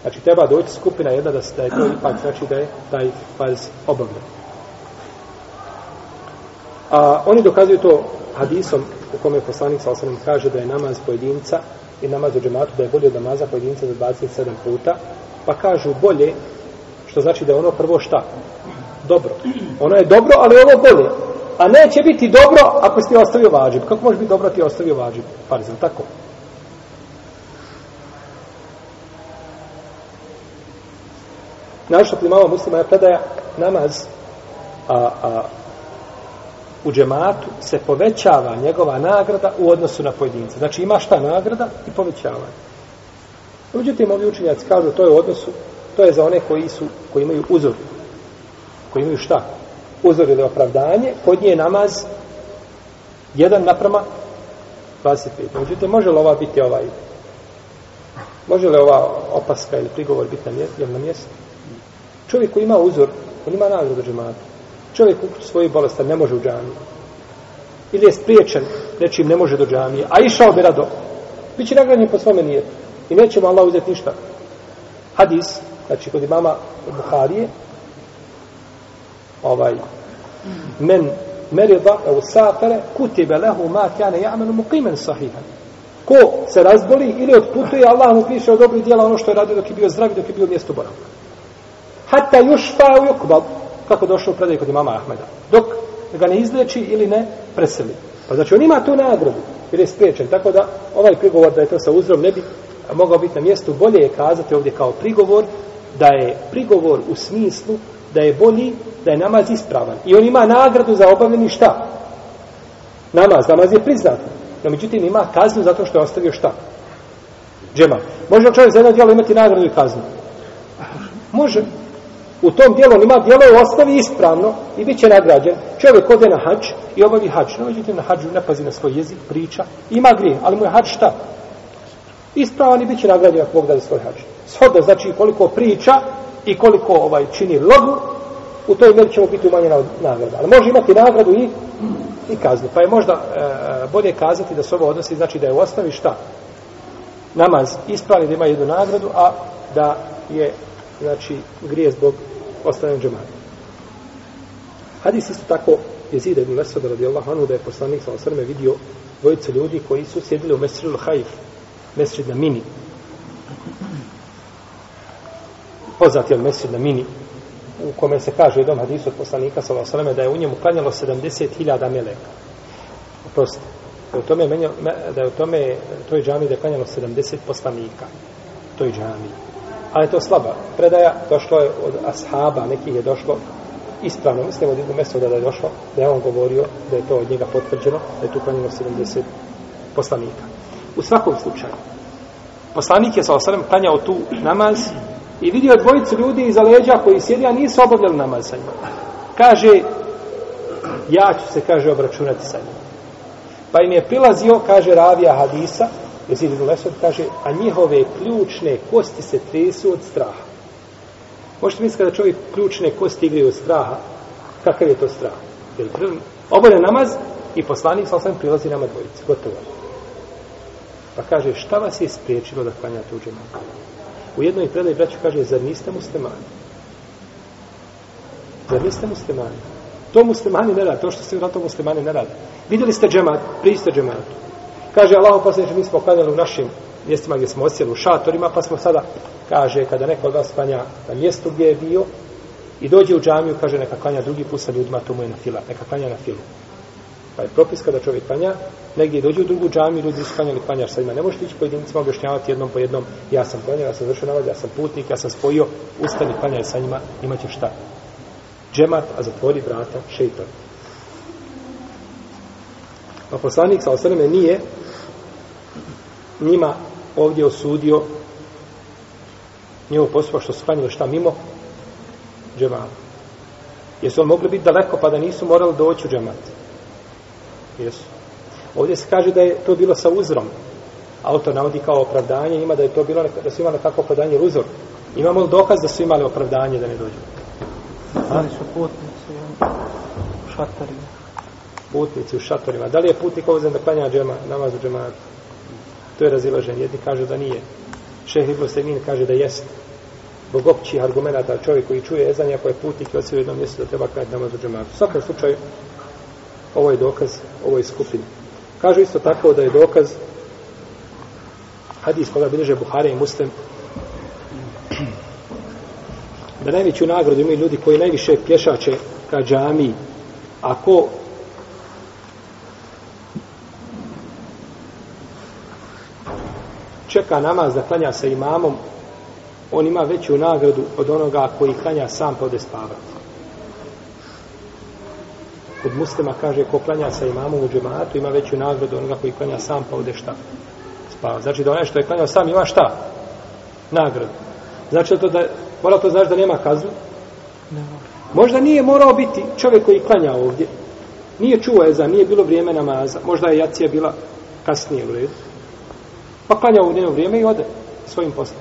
[SPEAKER 1] Znači, treba doći skupina jedna da, da je to ipak, znači da je taj faz obavljen. A oni dokazuju to hadisom u kome poslanik sa osanem kaže da je namaz pojedinca i namaz u džematu da je bolje od namaza pojedinca za 27 puta, pa kažu bolje, što znači da je ono prvo šta? Dobro. Ono je dobro, ali ovo bolje. A neće biti dobro ako si ti ostavio vađib. Kako može biti dobro ti ostavio vađib? Farizam, tako. Našto primava muslima je predaja namaz a, a, u džematu se povećava njegova nagrada u odnosu na pojedinca. Znači ima šta nagrada i povećava. Međutim, ovi učenjaci kažu to je u odnosu, to je za one koji su, koji imaju uzor. Koji imaju šta? uzor ili opravdanje, kod nje je namaz jedan naprama 25. Međutim, može li ova biti ovaj može li ova opaska ili prigovor biti na mjestu? Na mjestu? Čovjek koji ima uzor, on ima nagradu džematu. Čovjek u svoju bolestan ne može u džamiju. Ili je spriječen, nečim ne može do džamije, a išao bi rado. Biće nagrađen po svome nijetu. I nećemo Allah uzeti ništa. Hadis, znači kod imama Buharije, ovaj men merida u safere kutibe lehu ma kane ja'menu muqimen sahihan. Ko se razboli ili odputuje, Allah mu piše od dobrih dijela ono što je radio dok je bio zdrav dok je bio mjesto boravka. Hatta yushfa pa u Jokubal, kako došlo u predaj kod imama Ahmeda. Dok ga ne izleči ili ne preseli. Pa znači on ima tu nagradu, jer je spriječen. Tako da ovaj prigovor da je to sa uzrom ne bi mogao biti na mjestu, bolje je kazati ovdje kao prigovor, da je prigovor u smislu da je bolji, da je namaz ispravan. I on ima nagradu za obavljeni šta? Namaz, namaz je priznat. No, međutim, ima kaznu zato što je ostavio šta? Džema. Može li čovjek za jedno djelo imati nagradu i kaznu? Može. U tom dijelu on ima dijelo ostavi ispravno i bit će nagrađen. Čovjek ode na hađ i obavi hađ. No, međutim, na hađu ne pazi na svoj jezik, priča. Ima grije, ali mu je hađ šta? Ispravan i bit će nagrađen ako Bog da svoj hađ. Shodno znači koliko priča i koliko ovaj čini logu, u toj mjeri ćemo biti umanjena od nagrada. Ali može imati nagradu i, i kaznu. Pa je možda e, bolje kazati da se ovo odnosi, znači da je u osnovi šta? Namaz ispravni da ima jednu nagradu, a da je znači grije zbog ostavljen džematu. Hadis isto tako je zida ibn Mesuda radijallahu anhu da je poslanik sa osrme vidio dvojice ljudi koji su sjedili u Mesrilu Hajf, Mesrid na Mini. Poznat je Mesrid na Mini, u kome se kaže u jednom hadisu od poslanika sa osrme da je u njemu klanjalo 70.000 meleka. Oprosti. Da je u tome, menja, da je u tome, toj džami da je klanjalo 70 poslanika. Toj džami ali to slaba predaja, došlo je od ashaba, nekih je došlo ispravno, mislim od jednog mjeseca da je došlo, da je on govorio da je to od njega potvrđeno, da je tu klanjeno 70 poslanika. U svakom slučaju, poslanik je sa osadem klanjao tu namaz i vidio dvojicu ljudi iza leđa koji sjedi, a nisu obavljali namaz sa njima. Kaže, ja ću se, kaže, obračunati sa njima. Pa im je prilazio, kaže Ravija Hadisa, Jezid ibn Lesod kaže, a njihove ključne kosti se tresu od straha. Možete misliti kada čovjek ključne kosti igraju od straha, kakav je to strah? Jer obore namaz i poslanik sa osam prilazi nama dvojici. Gotovo. Pa kaže, šta vas je spriječilo da klanjate u džematu? U jednoj predaj braću kaže, zar niste muslimani? Zar niste muslimani? To muslimani ne rade, to što se vratno muslimani ne rade. Vidjeli ste džemat, priste džematu. Kaže Allah posljedniče, mi smo klanjali u našim mjestima gdje smo osjeli u šatorima, pa smo sada, kaže, kada neko od vas klanja na mjestu gdje je bio i dođe u džamiju, kaže, neka klanja drugi put sa ljudima, to mu je na fila, neka klanja na filu. Pa je propis kada čovjek klanja, negdje dođe u drugu džamiju, ljudi su klanjali, klanjaš sa njima. Ne možeš ići pojedincima objašnjavati jednom po jednom, ja sam klanjao, ja sam završio navod, ja sam putnik, ja sam spojio, ustani, klanjaj sa njima, imaće šta? Džemat, a zatvori vrata, šeitan. A poslanik sa osaneme nije njima ovdje osudio njihov postupak što su klanjali šta mimo džemata. Jesu li mogli biti daleko pa da nisu morali doći u džemat? Jesu. Ovdje se kaže da je to bilo sa uzrom. Autor navodi kao opravdanje, ima da je to bilo, da su imali kako opravdanje uzor. Imamo li dokaz da su imali opravdanje da ne dođu?
[SPEAKER 3] Ali su putnici u šatorima.
[SPEAKER 1] Putnici u šatorima. Da li je putnik ovdje da klanja džema, namaz u džematu? To je razilaženje. Jedni kažu da nije. Šeh Ibn Semin kaže da jeste. Bog općih argumenta čovjek koji čuje ezanje ako je putnik i odsvije u jednom mjestu da treba kajati namaz u džematu. U svakom slučaju, ovo je dokaz ovoj skupini. Kažu isto tako da je dokaz hadis koga bilježe Buhari i Muslim da najveću nagradu imaju ljudi koji najviše pješače ka džami ako čeka namaz da klanja sa imamom, on ima veću nagradu od onoga koji klanja sam pa ode spavati. Kod muslima kaže ko klanja sa imamom u džematu ima veću nagradu od onoga koji klanja sam pa ode šta? Spava. Znači da onaj što je klanjao sam ima šta? Nagradu. Znači to da, mora to znači da nema kaznu? Ne Možda nije morao biti čovjek koji klanja ovdje. Nije čuo je za, nije bilo vrijeme namaza. Možda je jacija bila kasnije u redu. Pa klanja u njeno vrijeme i ode svojim poslom.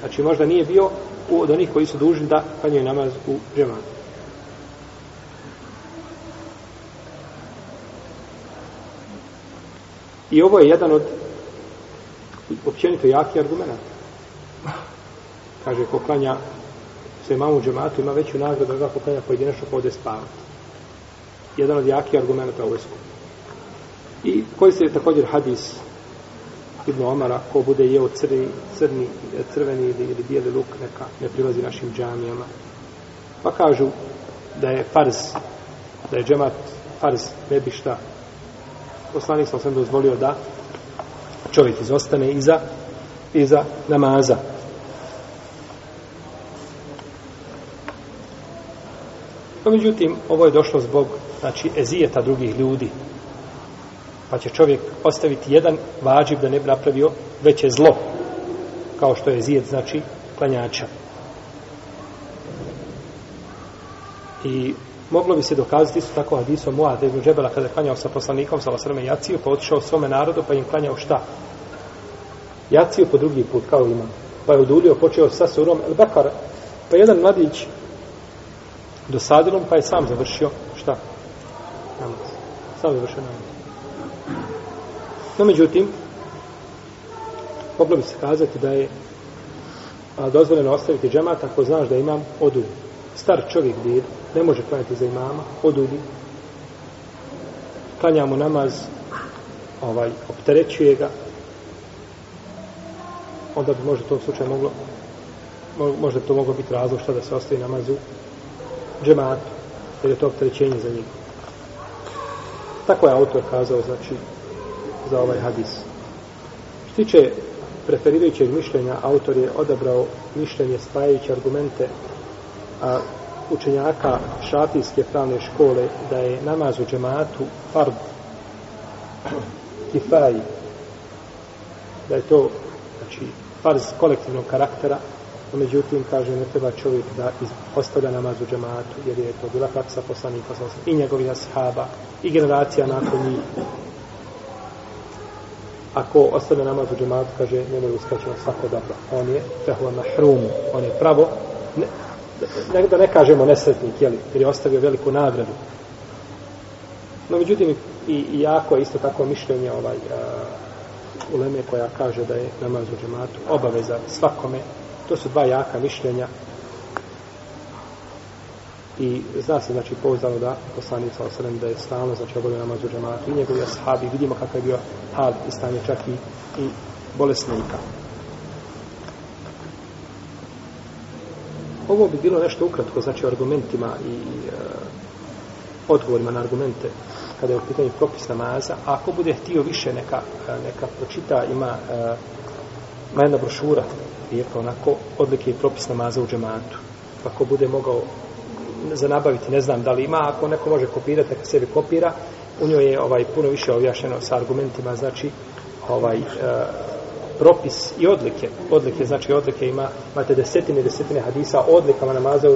[SPEAKER 1] Znači možda nije bio od onih koji su dužni da klanjaju namaz u džematu. I ovo je jedan od općenito jaki argumenta. Kaže, ko klanja se mamu džematu, ima veću nagradu da ga ko klanja pojedinačno ko ode spavati. jedan od jakih argumenta ovoj skupini. I koji se je također hadis Ibn Omara, ko bude jeo crni, crni, crveni ili, ili bijeli luk, neka ne prilazi našim džamijama. Pa kažu da je farz, da je džemat farz, ne bi šta. Poslanik sam sam dozvolio da čovjek izostane iza, iza namaza. No, međutim, ovo je došlo zbog znači, ezijeta drugih ljudi. Pa će čovjek ostaviti jedan vađib da ne bi napravio veće zlo, kao što je zijed, znači, klanjača. I moglo bi se dokazati isto tako hadisom Muad ibn Džebela kada je klanjao sa poslanikom sa Lasrme Jaciju, pa otišao svome narodu, pa im klanjao šta? Jaciju po drugi put, kao imam. Pa je udulio, počeo sa surom El Bekar. Pa jedan mladić dosadilom, pa je sam završio šta? Namaz. Sam završio namaz. No, međutim, moglo bi se kazati da je a, dozvoljeno ostaviti džemat ako znaš da imam odulju. Star čovjek dir, ne može klanjati za imama, odulji. Klanjamo namaz, ovaj, opterećuje ga, onda bi možda to u slučaju moglo možda to moglo biti razlog što da se ostavi namaz u džematu, jer je to opterećenje za njega. Tako je autor kazao, znači, za ovaj hadis. Što tiče preferirajućeg mišljenja, autor je odabrao mišljenje spajajući argumente a, učenjaka šafijske pravne škole da je namaz u džematu fard kifaj da je to znači farz kolektivnog karaktera no međutim kaže ne treba čovjek da ostavlja namaz u džematu jer je to bila praksa poslanika i njegovih ashaba i generacija nakon njih ako ostane namaz u džematu, kaže, njemu je uskraćeno svako dobro. On je fehuva mahrum, on je pravo, ne, ne, da ne kažemo nesretnik, jeli, jer je ostavio veliku nagradu. No, međutim, i, i jako je isto tako mišljenje ovaj, a, uleme koja kaže da je namaz u džematu obaveza svakome. To su dva jaka mišljenja i zna se znači pouzdano da poslanik sa osrem da je stalno znači obavio namaz u džematu. I njegovi ashabi vidimo kakav je bio hal i stanje čak i, i bolesnika. Ovo bi bilo nešto ukratko znači argumentima i e, odgovorima na argumente kada je u pitanju propis namaza. A ako bude htio više neka, e, neka pročita ima e, ima jedna brošura je onako odlike i propis namaza u džematu. Ako bude mogao za nabaviti, ne znam da li ima, ako neko može kopirati, neka sebi kopira, u njoj je ovaj puno više objašnjeno sa argumentima, znači ovaj e, propis i odlike. Odlike, znači odlike ima, imate desetine, desetine hadisa o odlikama namaza,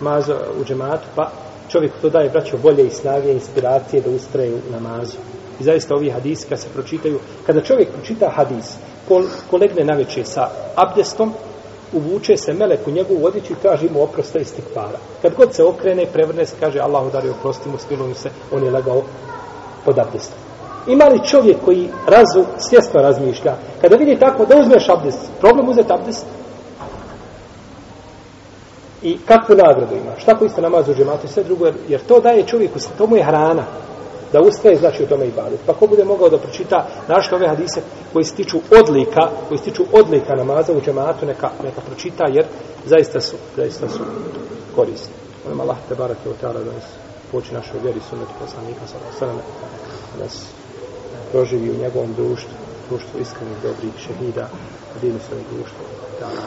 [SPEAKER 1] namaza u džematu, pa čovjek to daje, braćo, bolje i snage, inspiracije da ustraje u namazu. I zaista ovi hadisi kad se pročitaju, kada čovjek pročita hadis, ko, ko legne na večer sa abdestom, uvuče se melek u njegovu odjeću i traži mu oprosta i stikvara. Kad god se okrene, prevrne se, kaže Allahu dari oprosti mu, smilujem se, on je legao pod abdestom. Ima li čovjek koji razu, svjesno razmišlja, kada vidi tako da uzmeš abdest, problem uzeti abdest? I kakvu nagradu ima? Šta koji ste namaz u džematu i sve drugo, jer to daje čovjeku, to mu je hrana da ustaje znači u tome ibadet. Pa ko bude mogao da pročita našto ove hadise koji se tiču odlika, koji se tiču odlika namaza u džematu, neka, neka pročita, jer zaista su, zaista su korisni. Molim Allah te barake u ta'ala da nas poči našoj vjeri sunetu poslanika sa osaname, da nas proživi u njegovom društvu, društvu iskrenih, dobrih, šehida, dinu svojeg društva, ta'ala,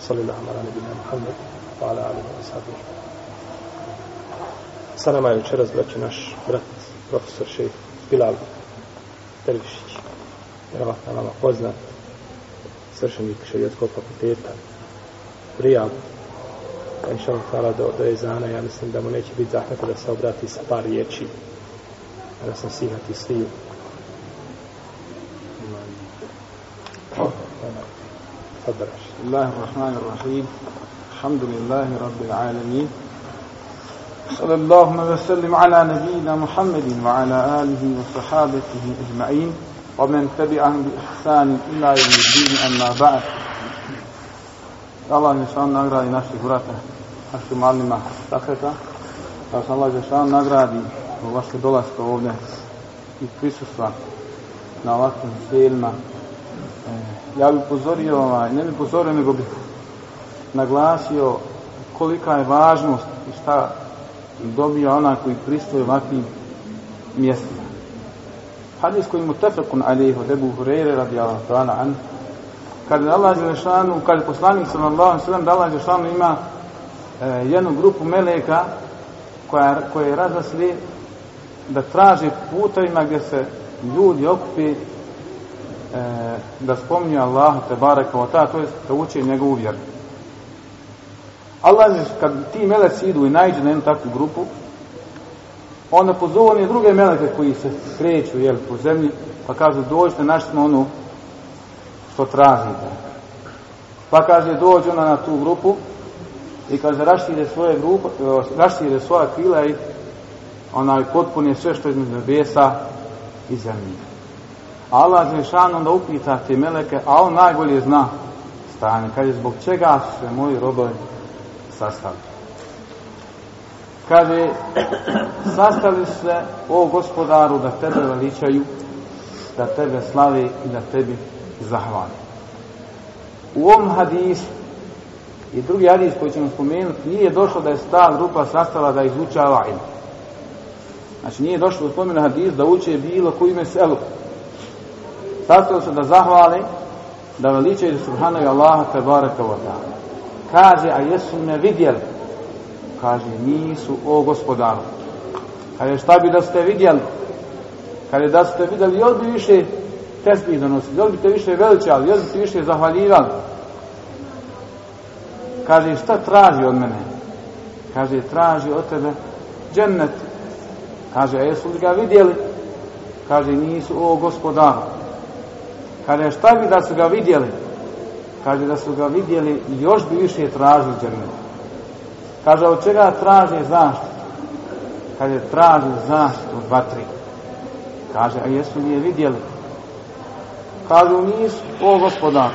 [SPEAKER 1] sallallahu ala nebina Muhammed, wa ala alihi wa sahbihi. Sa nama je večeras, braće, naš brat profesor šejh Bilal Tervišić. Vjerovatno vama poznat svršenik šerijetskog fakulteta. Pa inša Allah do, do Ezana, ja mislim da mu neće biti zahmeta da se obrati sa par riječi da sam sihati sviju.
[SPEAKER 4] Bismillahirrahmanirrahim. Alhamdulillahi rabbil alamin. صلى الله وسلم على نبينا محمد وعلى آله وصحابته أجمعين ومن تبعهم بإحسان إلى يوم الدين أما بعد Allah Žešan nagradi naših vrata, naših malima sakreta, da se Allah Žešan nagradi zbog vaše dolaska ovdje i prisustva na ovakvim sjelima. E, ja bih upozorio, ovaj, ne bih upozorio, nego bih naglasio kolika je važnost i šta dobija ona koji pristoje ovakvim mjestima. Hadis koji mu tefekun alihu debu Hureyre radijallahu ta'ala an kada Allah Đelešanu, kada poslanik sallallahu sallam da Allah Đelešanu ima e, jednu grupu meleka koja, koje razasli da traže putovima gdje se ljudi okupi e, da spominju Allahu te baraka o ta, to je da uče njegovu vjeru. Allah, kad ti meleci idu i najđu na jednu takvu grupu, onda pozove one druge meleke koji se kreću jel, po zemlji, pa kažu dođite, našli smo ono što tražite. Pa kaže dođu ona na tu grupu i kaže rašire svoje grupe, rašire svoja krila i onaj potpuni sve što je između nebesa i zemlje. Allah Žešan onda upita te meleke, a on najbolje zna stanje. Kaže, zbog čega su se moji robovi sastali? Kaže, sastali se o gospodaru da tebe veličaju, da tebe slave i da tebi zahvali. U ovom hadisu i drugi hadis koji ćemo spomenuti, nije došlo da je ta grupa sastala da izučava ilm. Znači nije došlo u spomenu hadis da uče bilo koji meselu. Sastali se da zahvali, da veličaju subhanahu Allaha te baraka wa ta'ala. Kaže, a jesu me vidjeli? Kaže, nisu o gospodaru. Kaže, šta bi da ste vidjeli? Kaže, da ste vidjeli, jel bi više tesbih donosili, jel bi te više veličali, jel bi te više zahvaljivali? Kaže, šta traži od mene? Kaže, traži od tebe džennet. Kaže, a jesu li ga vidjeli? Kaže, nisu o gospodaru. Kaže, šta bi da su ga vidjeli? Kaže, da su ga vidjeli i još bi više tražili džennet. Kaže, od čega traže zaštitu? Kaže, traži zaštitu od vatri. Kaže, a jesu li je vidjeli? Kažu, nisu, o gospodar.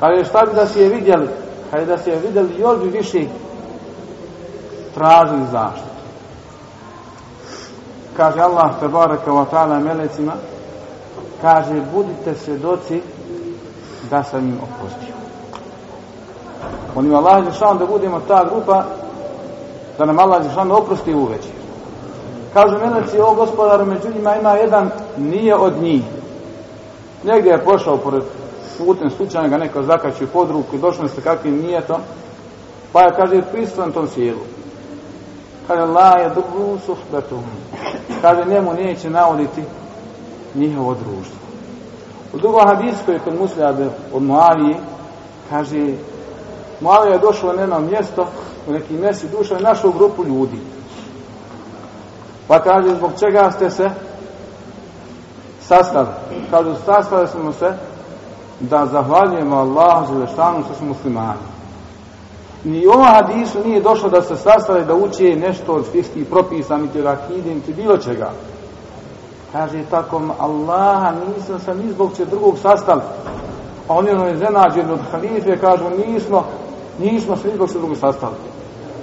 [SPEAKER 4] Kaže, šta bi da si je vidjeli? Kaže, da si je vidjeli, još bi više tražili zaštitu. Kaže Allah, te baraka wa ta'ala melecima, kaže, budite svjedoci da sam im oprostio. Molim Allah Žešan da budemo ta grupa, da nam Allah Žešan oprosti u večer. Kažu meleci, o gospodaru, među njima ima jedan, nije od njih. Negdje je pošao pored putem slučajno ga neko zakačio pod ruku i došlo se kakvim nijetom, pa je, kaže, prisutan tom sjelu. Kaže, la je drugu suhbetu. Kaže, njemu neće navoditi njihovo društvo. U drugom hadisu koji je kod muslima od Moavije, kaže, Moavija je došlo na jedno mjesto, u neki mjesi duša je našao grupu ljudi. Pa kaže, zbog čega ste se sastali? Kažu, sastali smo se da zahvaljujemo Allahu za lešanu što smo muslimani. Ni u ovom hadisu nije došlo da se sastali da uče nešto od fiskih propisa, niti rakide, niti bilo čega. Kaže, tako Allaha nisam sam ni zbog će drugog sastali. A oni ono je zenađeni od halife, kažu, nismo, nismo se ni zbog će drugog sastali.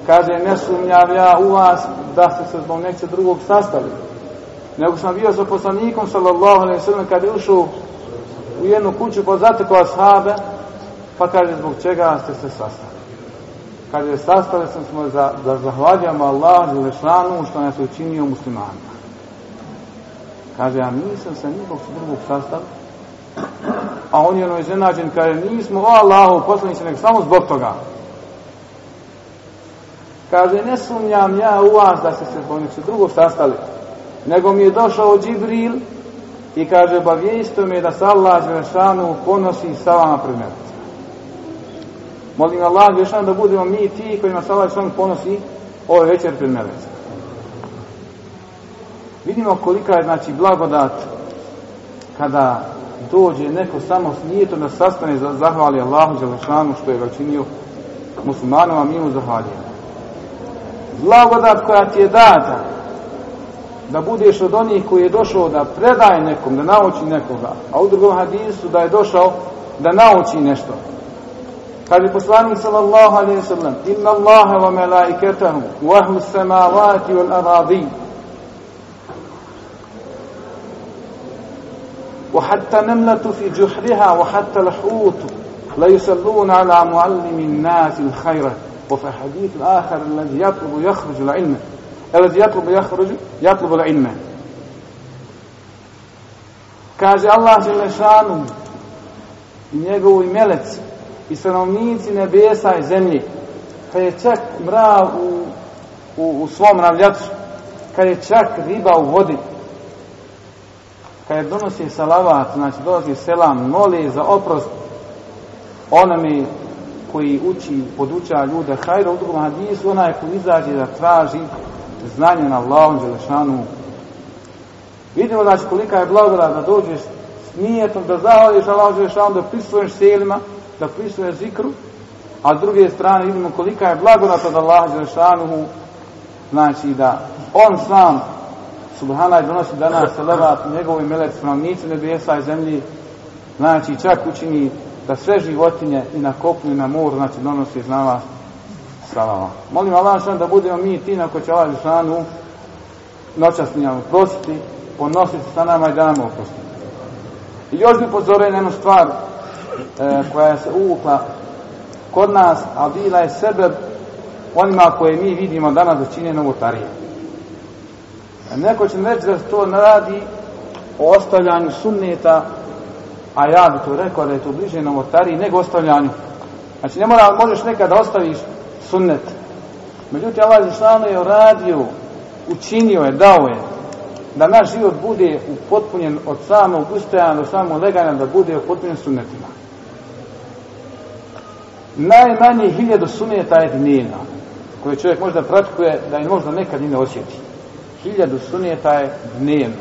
[SPEAKER 4] Kaže, ne sumnjav ja u vas da ste se zbog neće drugog sastali. Nego sam bio sa poslanikom, sallallahu alaihi sallam, kada je ušao u jednu kuću pa zatekao ashabe, pa kaže, zbog čega ste se sastali. Kaže, sastali sam smo za, da zahvaljamo Allah Želešanu, lešanu što nas je učinio muslimanima. Kaže, ja nisam sa nikog sa drugog sastav, a on je ono iznenađen, kaže, nismo o Allahu poslanici, nek samo zbog toga. Kaže, ne sumnjam ja u vas da ste se zbog nekog drugog sastali, nego mi je došao Džibril i kaže, obavijesto me da sa Allah Želešanu ponosi sa vama pred mene. Molim Allah Želešanu da budemo mi ti kojima sa Allah Želešanu ponosi ove večer pred mene. Vidimo kolika je znači blagodat kada dođe neko samo s nijetom da sastane za zahvali Allahu Đelešanu što je ga činio muslimanom, a mi mu zahvaljujemo. Blagodat koja ti je data da budeš od onih koji je došao da predaje nekom, da nauči nekoga, a u drugom hadisu da je došao da nauči nešto. Kaže poslanik sallallahu alaihi sallam, inna Allahe wa melaiketahu, wa ahlu samavati wal aradi, وحتى نملة في جحرها وحتى الحوت لا يصلون على معلم الناس الخير وفي حديث آخر الذي يطلب يخرج العلم الذي يطلب يخرج يطلب العلم kaže Allah Želešanu i njegovi meleci i stanovnici nebesa i zemlje kad je čak mrav u, u, u svom navljacu kad je čak riba u vodi kad donosi salavat znači dolazi selam moli za oprost onome koji uči, poduča ljude hajra u drugom hadisu onaj koji izađe da traži znanje na Allahom Đelešanu. Vidimo znači kolika je blagodat da dođeš s nijetom, da zahvališ Allahom Đelešanu, da prisuješ selima, da prisuješ zikru, a s druge strane vidimo kolika je blagodat od Allah Đelešanu, znači da on sam, Subhana je donosi danas selevat njegovi melec stanovnici nebesa i zemlji, znači čak učini da sve životinje i na kopnu i na moru, znači donosi znava salava. Molim Allah da budemo mi ti na ko će Allah noćas noćasnijamo prositi, ponositi sa nama i da nam oprosti. I još bi upozorio na jednu stvar e, koja se uvukla kod nas, a bila je sebe onima koje mi vidimo danas da čine novotarije. Neko će reći da se to radi o ostavljanju sunneta, a ja bi to rekao da je to bliže novotariji nego ostavljanju. Znači ne mora, možeš nekad da ostaviš sunnet. Međutim, Allah Žešanu je radio, učinio je, dao je, da naš život bude upotpunjen od samog ustajanja do samog leganja, da bude upotpunjen sunnetima. Najmanje hiljadu sunneta je dnevna, koje čovjek možda pratikuje da je možda nekad i ne osjeti. Hiljadu sunneta je dnevno.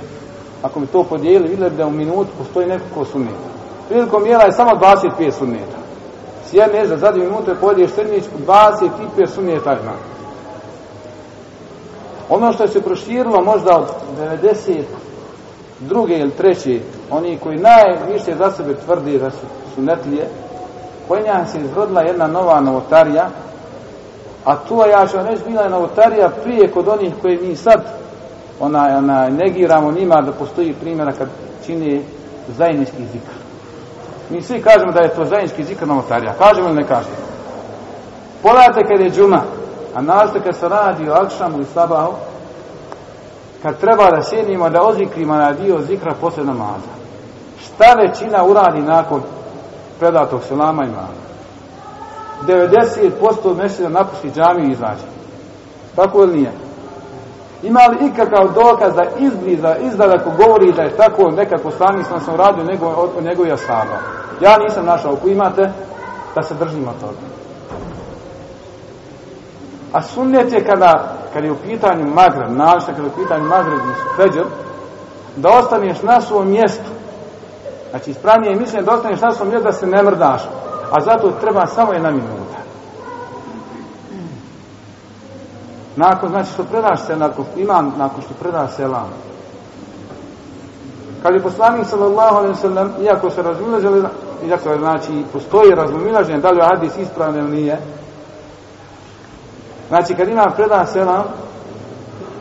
[SPEAKER 4] Ako mi to podijeli, vidjeli bi da u minutu postoji nekoliko sunneta. Prilikom jela je samo 25 sunneta. S jedne za zadnje minute podiješ srnić, 25 sunneta ima. Ono što se proširilo možda od 90 druge ili treće, oni koji najviše za sebe tvrdi da su sunetlije, kojnja se izrodila jedna nova novotarija, a tu ja ću reći bila je novotarija prije kod onih koji mi sad ona, ona, negiramo njima da postoji primjera kad čini zajednički zikr. Mi svi kažemo da je to zajednički zikr novotarija. Kažemo ili ne kažemo? Pogledajte kad je džuma, A našto kad se radi o akšamu i sabahu, kad treba da sjednimo, da ozikrimo na dio zikra posle namaza. Šta većina uradi nakon predatog selama i mama? 90% mesila napusti džamiju i izađe. Tako ili nije? Ima li ikakav dokaz da izbliza, izdaleko govori da je tako nekako sami sam sam radio nego, od njegovih asaba? Ja nisam našao, ako imate, da se držimo toga. A sunnet je kada, kada je u pitanju magreb, našto kada je u pitanju magreb i feđer, da ostaneš na svom mjestu. Znači, ispravnije je mišljenje da ostaneš na svom mjestu da se ne mrdaš. A zato treba samo jedna minuta. Nakon, znači, što predaš se, nakon, imam, nakon što predaš selam. Kad je poslanik sallallahu alaihi sallam, iako se razmilažili, iako znači, postoji razmilaženje, da li je hadis ispravno ili nije, Znači, kad imam predan selam,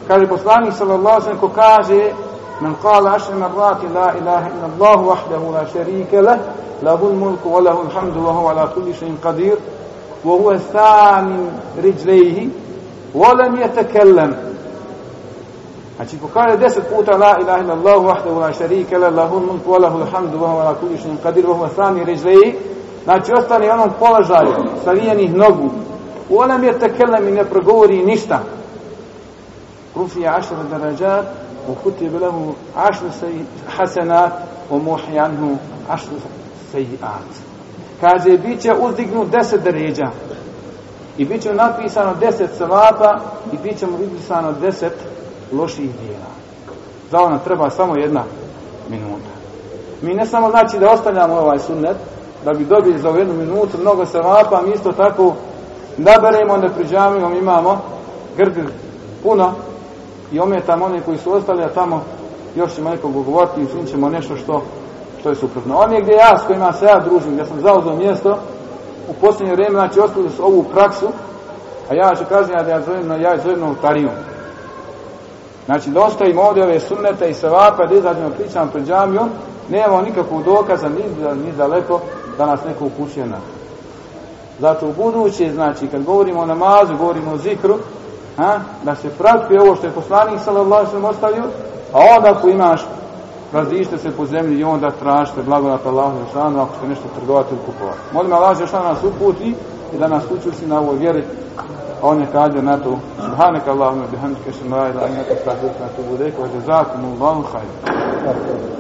[SPEAKER 4] kaže poslanik sallallahu sallam, ko kaže, men قال عشر مرات la ilaha إلا الله wahdahu la شريك leh, له الملك wa الحمد وهو wa huwa ala kulli وهو qadir, رجليه huwa thamin riđlejhi, wa lam yatakallem. Znači, ko kaže deset puta la ilaha illa Allahu wahdahu la šerike leh, lahu mulku wa lahu alhamdu wa huwa ala kulli še'in qadir, wa huwa thamin riđlejhi, znači, ostane onom položaju, savijenih nogu, ولم يتكلم من يبرغوري نشتا رفع عشر درجات وكتب له عشر حسنات وموحي عنه عشر سيئات kaže bit će uzdignut deset deređa i bit će napisano deset sevapa i bit će mu napisano deset loših dijela za ono treba samo jedna minuta mi ne samo znači da ostavljamo ovaj sunnet da bi dobili za jednu minutu mnogo sevapa mi isto tako naberemo ne priđamijom imamo grdi puno i ometamo one koji su ostali, a tamo još ćemo nekog govoriti i učinit ćemo nešto što, što je suprotno. On je gdje ja, s kojima se ja družim, gdje sam zauzao mjesto, u posljednje vrijeme, znači, ostavili su ovu praksu, a ja ću kažem da ja zovem, ja zovem novotarijom. Znači, da ostavimo ovdje ove sunnete i sevapa, da izađemo pričamo pred džamijom, nemamo nikakvog dokaza, ni, ni daleko, da nas neko upućuje na. Zato u buduće, znači, kad govorimo o namazu, govorimo o zikru, a, da se prati ovo što je poslanik sallallahu sallam ostavio, a onda ako imaš, razište se po zemlji i onda tražite blagodat Allahu Žešanu ako ste nešto trgovati ili kupovati. Molim Allah Žešanu nas uputi i da nas učusi na ovoj vjeri, a on je kadio na to, Subhanak Allahumma bihamdika što na ilaha illa anta astaghfiruka wa atubu ilayk wa jazakumullahu khairan.